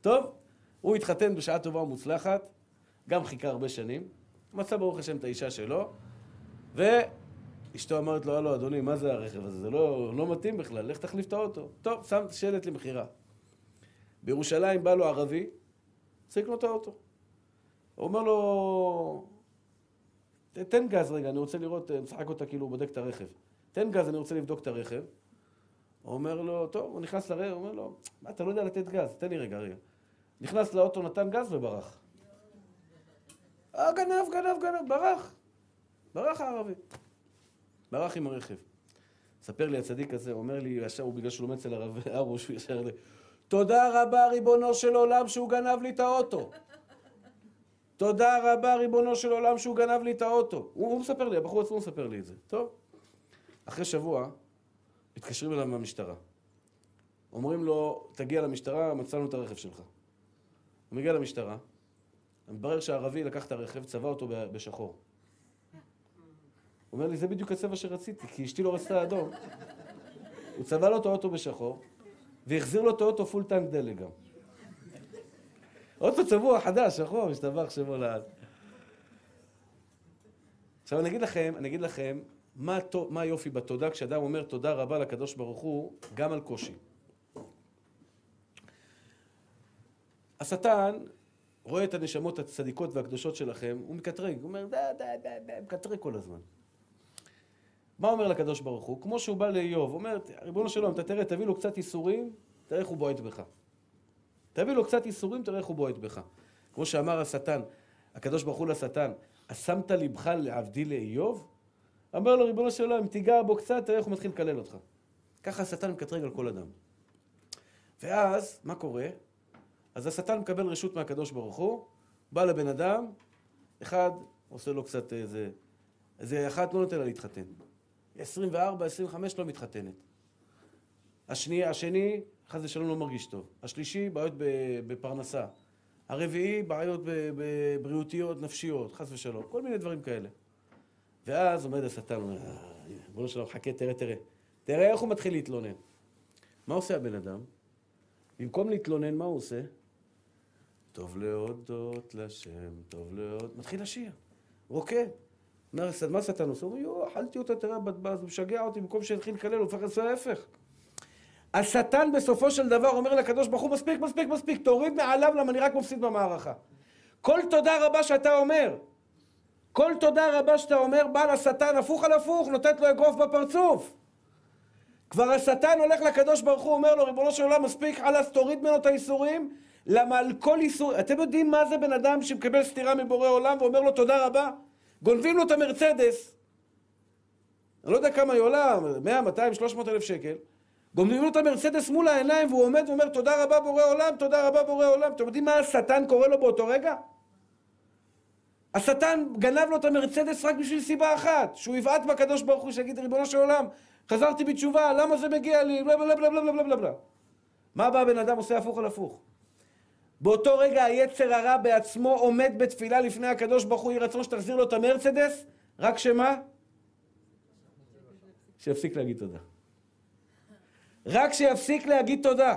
טוב, הוא התחתן בשעה טובה ומוצלחת, גם חיכה הרבה שנים, מצא ברוך השם את האישה שלו, ואשתו אמרת לו, הלו אדוני, מה זה הרכב הזה? זה לא, לא מתאים בכלל, לך תחליף את האוטו. טוב, שם שלט למכירה. בירושלים בא לו ערבי, צריך לקנות את האוטו. הוא אומר לו, תן גז רגע, אני רוצה לראות, משחק אותה כאילו הוא בודק את הרכב. תן גז, אני רוצה לבדוק את הרכב. הוא אומר לו, טוב, הוא נכנס לרכב, הוא אומר לו, מה, אתה לא יודע לתת גז, תן לי רגע, רגע. נכנס לאוטו, נתן גז וברח. אה, גנב, גנב, גנב, ברח. ברח הערבי. ברח עם הרכב. ספר לי הצדיק הזה, אומר לי, ישר הוא בגלל שהוא לומד אצל הרב ארוש, הוא ישר תודה רבה ריבונו של עולם שהוא גנב לי את האוטו. תודה רבה ריבונו של עולם שהוא גנב לי את האוטו. הוא, הוא מספר לי, הבחור עצמו מספר לי את זה. טוב. אחרי שבוע, מתקשרים אליו מהמשטרה. אומרים לו, תגיע למשטרה, מצאנו את הרכב שלך. הוא מגיע למשטרה, מתברר שהערבי לקח את הרכב, צבע אותו בשחור. הוא אומר לי, זה בדיוק הצבע שרציתי, כי אשתי לא רצתה אדום. הוא צבע לו את האוטו בשחור, והחזיר לו את האוטו full tank דלק גם. אוטו צבוע חדש, שחור, משתבח שמו לעד. עכשיו אני אגיד לכם, אני אגיד לכם, מה, מה היופי בתודה כשאדם אומר תודה רבה לקדוש ברוך הוא, גם על קושי. השטן רואה את הנשמות הצדיקות והקדושות שלכם, הוא מקטרג, הוא אומר, דה, דה, דה, דה, מקטרג כל הזמן. מה אומר לקדוש ברוך הוא? כמו שהוא בא לאיוב, אומר, ריבונו שלום, אתה תראה, תביא לו קצת ייסורים, תראה איך הוא בועט בך. תביא לו קצת ייסורים, תראה איך הוא בועט בך. כמו שאמר השטן, הקדוש ברוך הוא לשטן, אשמת לבך לעבדי לאיוב? אמר לו, ריבונו של עולם, תיגע בו קצת, תראה איך הוא מתחיל לקלל אותך. ככה השטן מקטרג על כל אדם. ואז, מה קורה? אז השטן מקבל רשות מהקדוש ברוך הוא, בא לבן אדם, אחד עושה לו קצת איזה... איזה אחת לא נותן לה להתחתן. 24, 25 לא מתחתנת. השני, השני, חס ושלום לא מרגיש טוב. השלישי, בעיות בפרנסה. הרביעי, בעיות בריאותיות, נפשיות, חס ושלום. כל מיני דברים כאלה. ואז עומד השטן, אומר, אה, בוא נשלם, חכה, תראה, תראה. תראה איך הוא מתחיל להתלונן. מה עושה הבן אדם? במקום להתלונן, מה הוא עושה? טוב להודות לשם, טוב להודות... מתחיל לשיר, רוקד. אומר, מה השטן עושה? הוא אומר, יואו, אכלתי אותה, תראה, זה משגע אותי, במקום שיתחיל לקלל, הוא הופך לעשות ההפך. השטן בסופו של דבר אומר לקדוש ברוך הוא, מספיק, מספיק, מספיק, תוריד מעליו למה אני רק מפסיד במערכה. כל תודה רבה שאתה אומר, כל תודה רבה שאתה אומר, בא לשטן הפוך על הפוך, נותנת לו אגרוף בפרצוף. כבר השטן הולך לקדוש ברוך הוא, אומר לו, ריבונו של עולם, מספיק, חלאס, תוריד ממנו את האיסורים, למה על כל איסור... אתם יודעים מה זה בן אדם שמקבל סטירה מבורא עולם ואומר לו תודה רבה? גונבים לו את המרצדס, אני לא יודע כמה היא עולה, 100, 200, 300 אלף שקל, גונבים לו את המרצדס מול העיניים והוא עומד ואומר תודה רבה בורא עולם, תודה רבה בורא עולם. אתם יודעים מה השטן קורא לו באותו רגע? השטן גנב לו את המרצדס רק בשביל סיבה אחת, שהוא יבעט בקדוש ברוך הוא, שיגיד ריבונו של עולם, חזרתי בתשובה, למה זה מגיע לי, בלה בלה בלה בלה בלה בלה מה בא הבן אדם עושה הפוך על הפוך? באותו רגע היצר הרע בעצמו עומד בתפילה לפני הקדוש ברוך הוא, יהי רצון שתחזיר לו את המרצדס, רק שמה? שיפסיק להגיד תודה. רק שיפסיק להגיד תודה.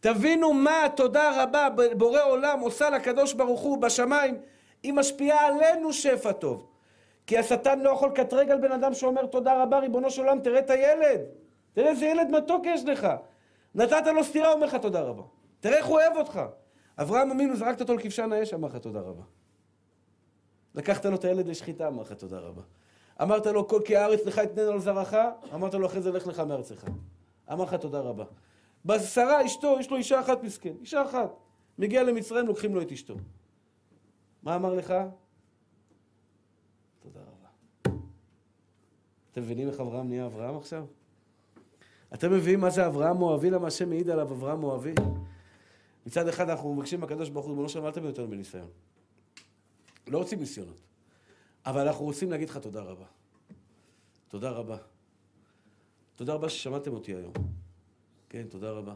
תבינו מה התודה רבה בורא עולם עושה לקדוש ברוך הוא בשמיים, היא משפיעה עלינו שפע טוב. כי השטן לא יכול לקטרג על בן אדם שאומר תודה רבה, ריבונו של עולם, תראה את הילד. תראה איזה ילד מתוק יש לך. נתת לו סטירה, אומר לך תודה רבה. תראה איך הוא אוהב אותך. אברהם אמינו, זרקת אותו לכבשן האש, אמר לך תודה רבה. לקחת לו את הילד לשחיטה, אמר לך תודה רבה. אמרת לו, כל כי הארץ לך אתננו על זרעך, אמרת לו, אחרי זה לך לך מארצך. אמר לך תודה רבה. בשרה, אשתו, יש לו אישה אחת מסכן, אישה אחת. מגיע למצרים, לוקחים לו את אשתו. מה אמר לך? תודה רבה. אתם מבינים איך אברהם נהיה אברהם עכשיו? אתם מבינים מה זה אברהם מואבי, למה השם מעיד עליו אברהם מואבי? מצד אחד אנחנו מבקשים מהקדוש ברוך הוא, ריבונו שלום, אל תביא אותנו בניסיון. לא רוצים ניסיונות. אבל אנחנו רוצים להגיד לך תודה רבה. תודה רבה. תודה רבה ששמעתם אותי היום. כן, תודה רבה.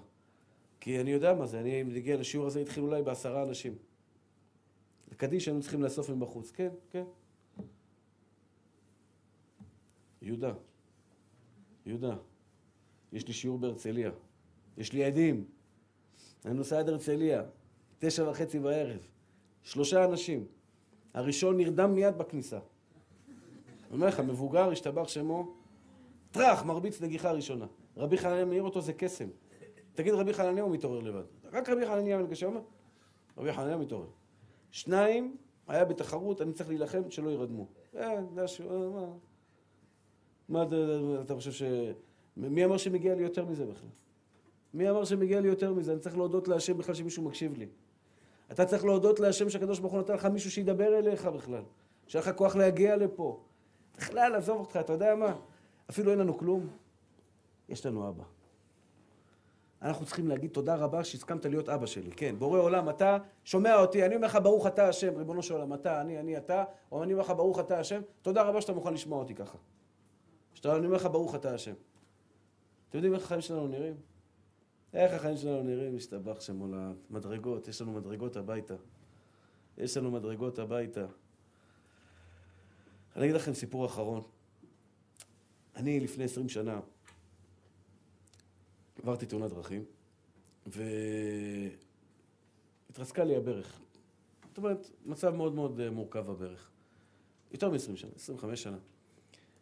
כי אני יודע מה זה, אני מגיע לשיעור הזה, התחיל אולי בעשרה אנשים. קדיש היינו צריכים לאסוף מבחוץ. כן, כן. יהודה, יהודה, יש לי שיעור בהרצליה. יש לי עדים. אני נוסע עד הרצליה, תשע וחצי בערב. שלושה אנשים. הראשון נרדם מיד בכניסה. אני אומר לך, מבוגר, השתבח שמו, טראח, מרביץ נגיחה ראשונה. רבי חנניה מעיר אותו, זה קסם. תגיד רבי חנניה, הוא מתעורר לבד. רק רבי חנניה מנגשה אומר, רבי חנניה מתעורר. שניים, היה בתחרות, אני צריך להילחם שלא ירדמו. אה, זה השיעור, מה? מה אתה חושב ש... מי אמר שמגיע לי יותר מזה בכלל? מי אמר שמגיע לי יותר מזה? אני צריך להודות להשם בכלל שמישהו מקשיב לי. אתה צריך להודות להשם שהקדוש ברוך הוא נתן לך מישהו שידבר אליך בכלל. שיהיה לך כוח להגיע לפה. בכלל, עזוב אותך, אתה יודע מה? אפילו אין לנו כלום. יש לנו אבא. אנחנו צריכים להגיד תודה רבה שהסכמת להיות אבא שלי. כן, בורא עולם, אתה שומע אותי, אני אומר לך ברוך אתה השם, ריבונו של עולם, אתה, אני, אני, אתה, או אני אומר לך ברוך אתה השם, תודה רבה שאתה מוכן לשמוע אותי ככה. שאתה, אני אומר לך ברוך אתה השם. אתם יודעים איך החיים שלנו נראים? איך החיים שלנו נראים? משתבח שם עולה. מדרגות, יש לנו מדרגות הביתה. יש לנו מדרגות הביתה. אני אגיד לכם סיפור אחרון. אני לפני עשרים שנה עברתי תאונת דרכים, והתרסקה לי הברך. זאת אומרת, מצב מאוד מאוד אה, מורכב בברך. יותר מ-20 שנה, 25 שנה.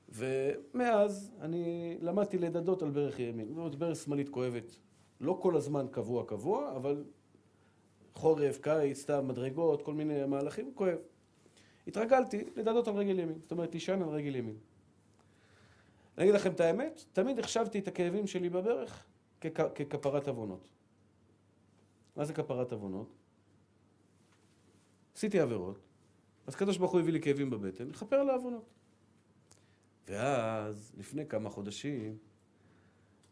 ומאז אני למדתי לדדות על ברך ימין. זאת אומרת, ברך שמאלית כואבת. לא כל הזמן קבוע קבוע, אבל חורף, קיץ, סתם מדרגות, כל מיני מהלכים, כואב. התרגלתי לדדות על רגל ימין, זאת אומרת, תישן על רגל ימין. אני אגיד לכם את האמת, תמיד החשבתי את הכאבים שלי בברך ככ, ככפרת עוונות. מה זה כפרת עוונות? עשיתי עבירות, אז קדוש ברוך הוא הביא לי כאבים בבטן, לכפר על העוונות. ואז, לפני כמה חודשים,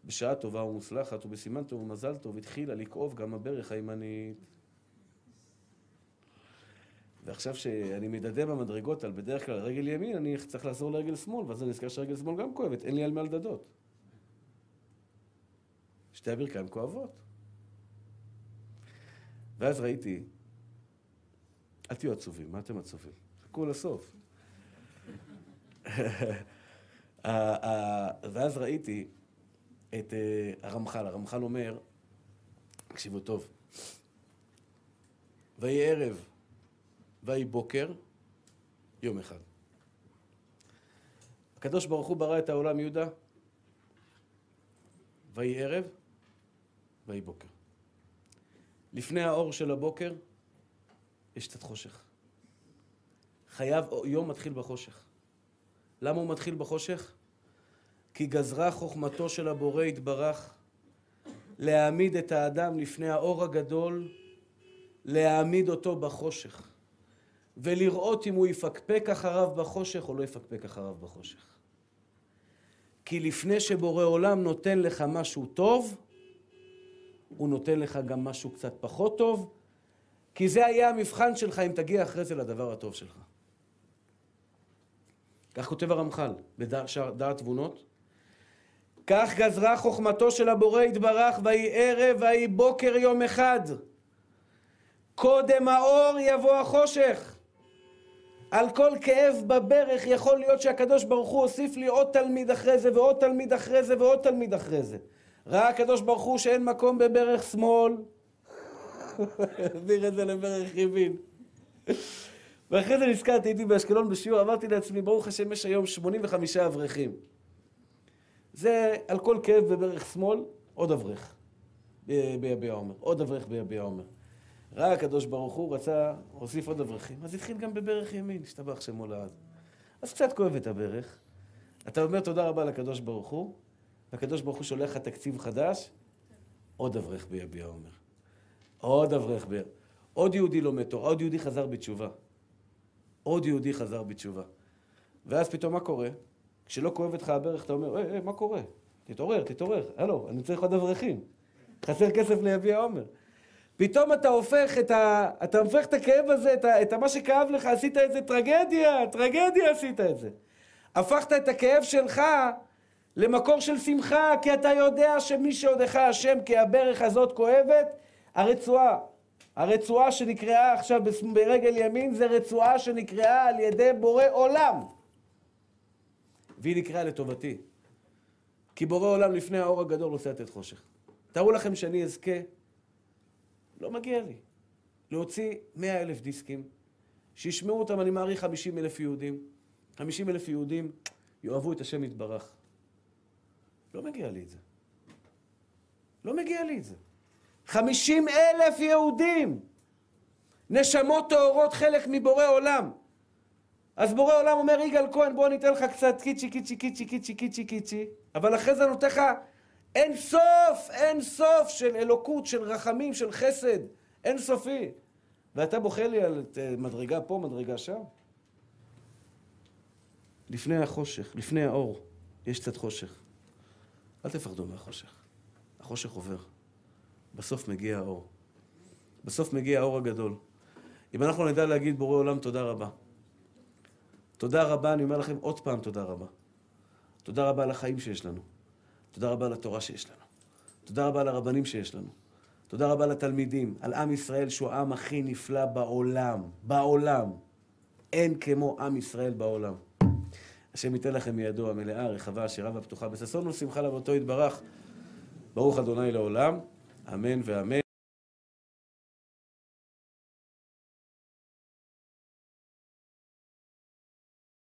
בשעה טובה ומוצלחת ובסימן טוב ומזל טוב התחילה לכאוב גם הברך הימנית. ועכשיו שאני מדדה במדרגות על בדרך כלל רגל ימין, אני צריך לחזור לרגל שמאל, ואז אני נזכר שרגל שמאל גם כואבת, אין לי על מה לדדות. שתי הברכיים כואבות. ואז ראיתי, אל תהיו עצובים, מה אתם עצובים? חכו לסוף. ואז ראיתי את אה, הרמח"ל. הרמח"ל אומר, תקשיבו טוב, ויהי ערב, ויהי בוקר, יום אחד. הקדוש ברוך הוא ברא את העולם יהודה, ויהי ערב, ויהי בוקר. לפני האור של הבוקר יש קצת חושך. חייב, יום מתחיל בחושך. למה הוא מתחיל בחושך? כי גזרה חוכמתו של הבורא יתברך להעמיד את האדם לפני האור הגדול, להעמיד אותו בחושך, ולראות אם הוא יפקפק אחריו בחושך או לא יפקפק אחריו בחושך. כי לפני שבורא עולם נותן לך משהו טוב, הוא נותן לך גם משהו קצת פחות טוב, כי זה היה המבחן שלך אם תגיע אחרי זה לדבר הטוב שלך. כך כותב הרמח"ל בדעת תבונות. כך גזרה חוכמתו של הבורא יתברך, ויהי ערב ויהי בוקר יום אחד. קודם האור יבוא החושך. על כל כאב בברך יכול להיות שהקדוש ברוך הוא הוסיף לי עוד תלמיד אחרי זה ועוד תלמיד אחרי זה ועוד תלמיד אחרי זה. ראה הקדוש ברוך הוא שאין מקום בברך שמאל, העביר את זה לברך ימין. ואחרי זה נזכרתי, הייתי באשקלון בשיעור, אמרתי לעצמי, ברוך השם, יש היום 85 אברכים. זה על כל כאב בברך שמאל, עוד אברך ביביע עומר, עוד אברך ביביע עומר. ראה הקדוש ברוך הוא, רצה להוסיף עוד אברכים, אז התחיל גם בברך ימין, השתבח שמו לעד. אז קצת כואב את הברך. אתה אומר תודה רבה לקדוש ברוך הוא, והקדוש ברוך הוא שולח לך תקציב חדש, עוד אברך ביביע עומר. עוד אברך ב... עוד יהודי לומד תורה, עוד יהודי חזר בתשובה. עוד יהודי חזר בתשובה. ואז פתאום מה קורה? כשלא כואב לך הברך, אתה אומר, היי, היי, מה קורה? תתעורר, תתעורר. הלו, אני צריך עוד אברכים. חסר כסף ליביע עומר. פתאום אתה הופך את ה... אתה הופך את הכאב הזה, את, ה... את מה שכאב לך, עשית את זה טרגדיה, טרגדיה עשית את זה. הפכת את הכאב שלך למקור של שמחה, כי אתה יודע שמי שעודך השם כי הברך הזאת כואבת, הרצועה. הרצועה שנקראה עכשיו ברגל ימין זה רצועה שנקראה על ידי בורא עולם. והיא נקראה לטובתי. כי בורא עולם לפני האור הגדול רוצה לתת חושך. תארו לכם שאני אזכה, לא מגיע לי, להוציא מאה אלף דיסקים, שישמעו אותם, אני מעריך, חמישים אלף יהודים. חמישים אלף יהודים יאהבו את השם יתברך. לא מגיע לי את זה. לא מגיע לי את זה. חמישים אלף יהודים, נשמות טהורות, חלק מבורא עולם. אז בורא עולם אומר, יגאל כהן, בוא ניתן לך קצת קיצ'י, קיצ'י, קיצ'י, קיצ'י, קיצ'י, קיצ'י, אבל אחרי זה נותן לך אין סוף, אין סוף של אלוקות, של רחמים, של חסד, אין סופי. ואתה בוכה לי על מדרגה פה, מדרגה שם? לפני החושך, לפני האור, יש קצת חושך. אל תפחדו מהחושך. החושך עובר. בסוף מגיע האור. בסוף מגיע האור הגדול. אם אנחנו נדע להגיד בורא עולם תודה רבה. תודה רבה, אני אומר לכם עוד פעם תודה רבה. תודה רבה על החיים שיש לנו. תודה רבה על התורה שיש לנו. תודה רבה על הרבנים שיש לנו. תודה רבה לתלמידים, על עם ישראל שהוא העם הכי נפלא בעולם. בעולם. אין כמו עם ישראל בעולם. השם ייתן לכם מידו המלאה, רחבה, עשירה והפתוחה, בששון ושמחה לבותו יתברך. ברוך אדוני לעולם, אמן ואמן.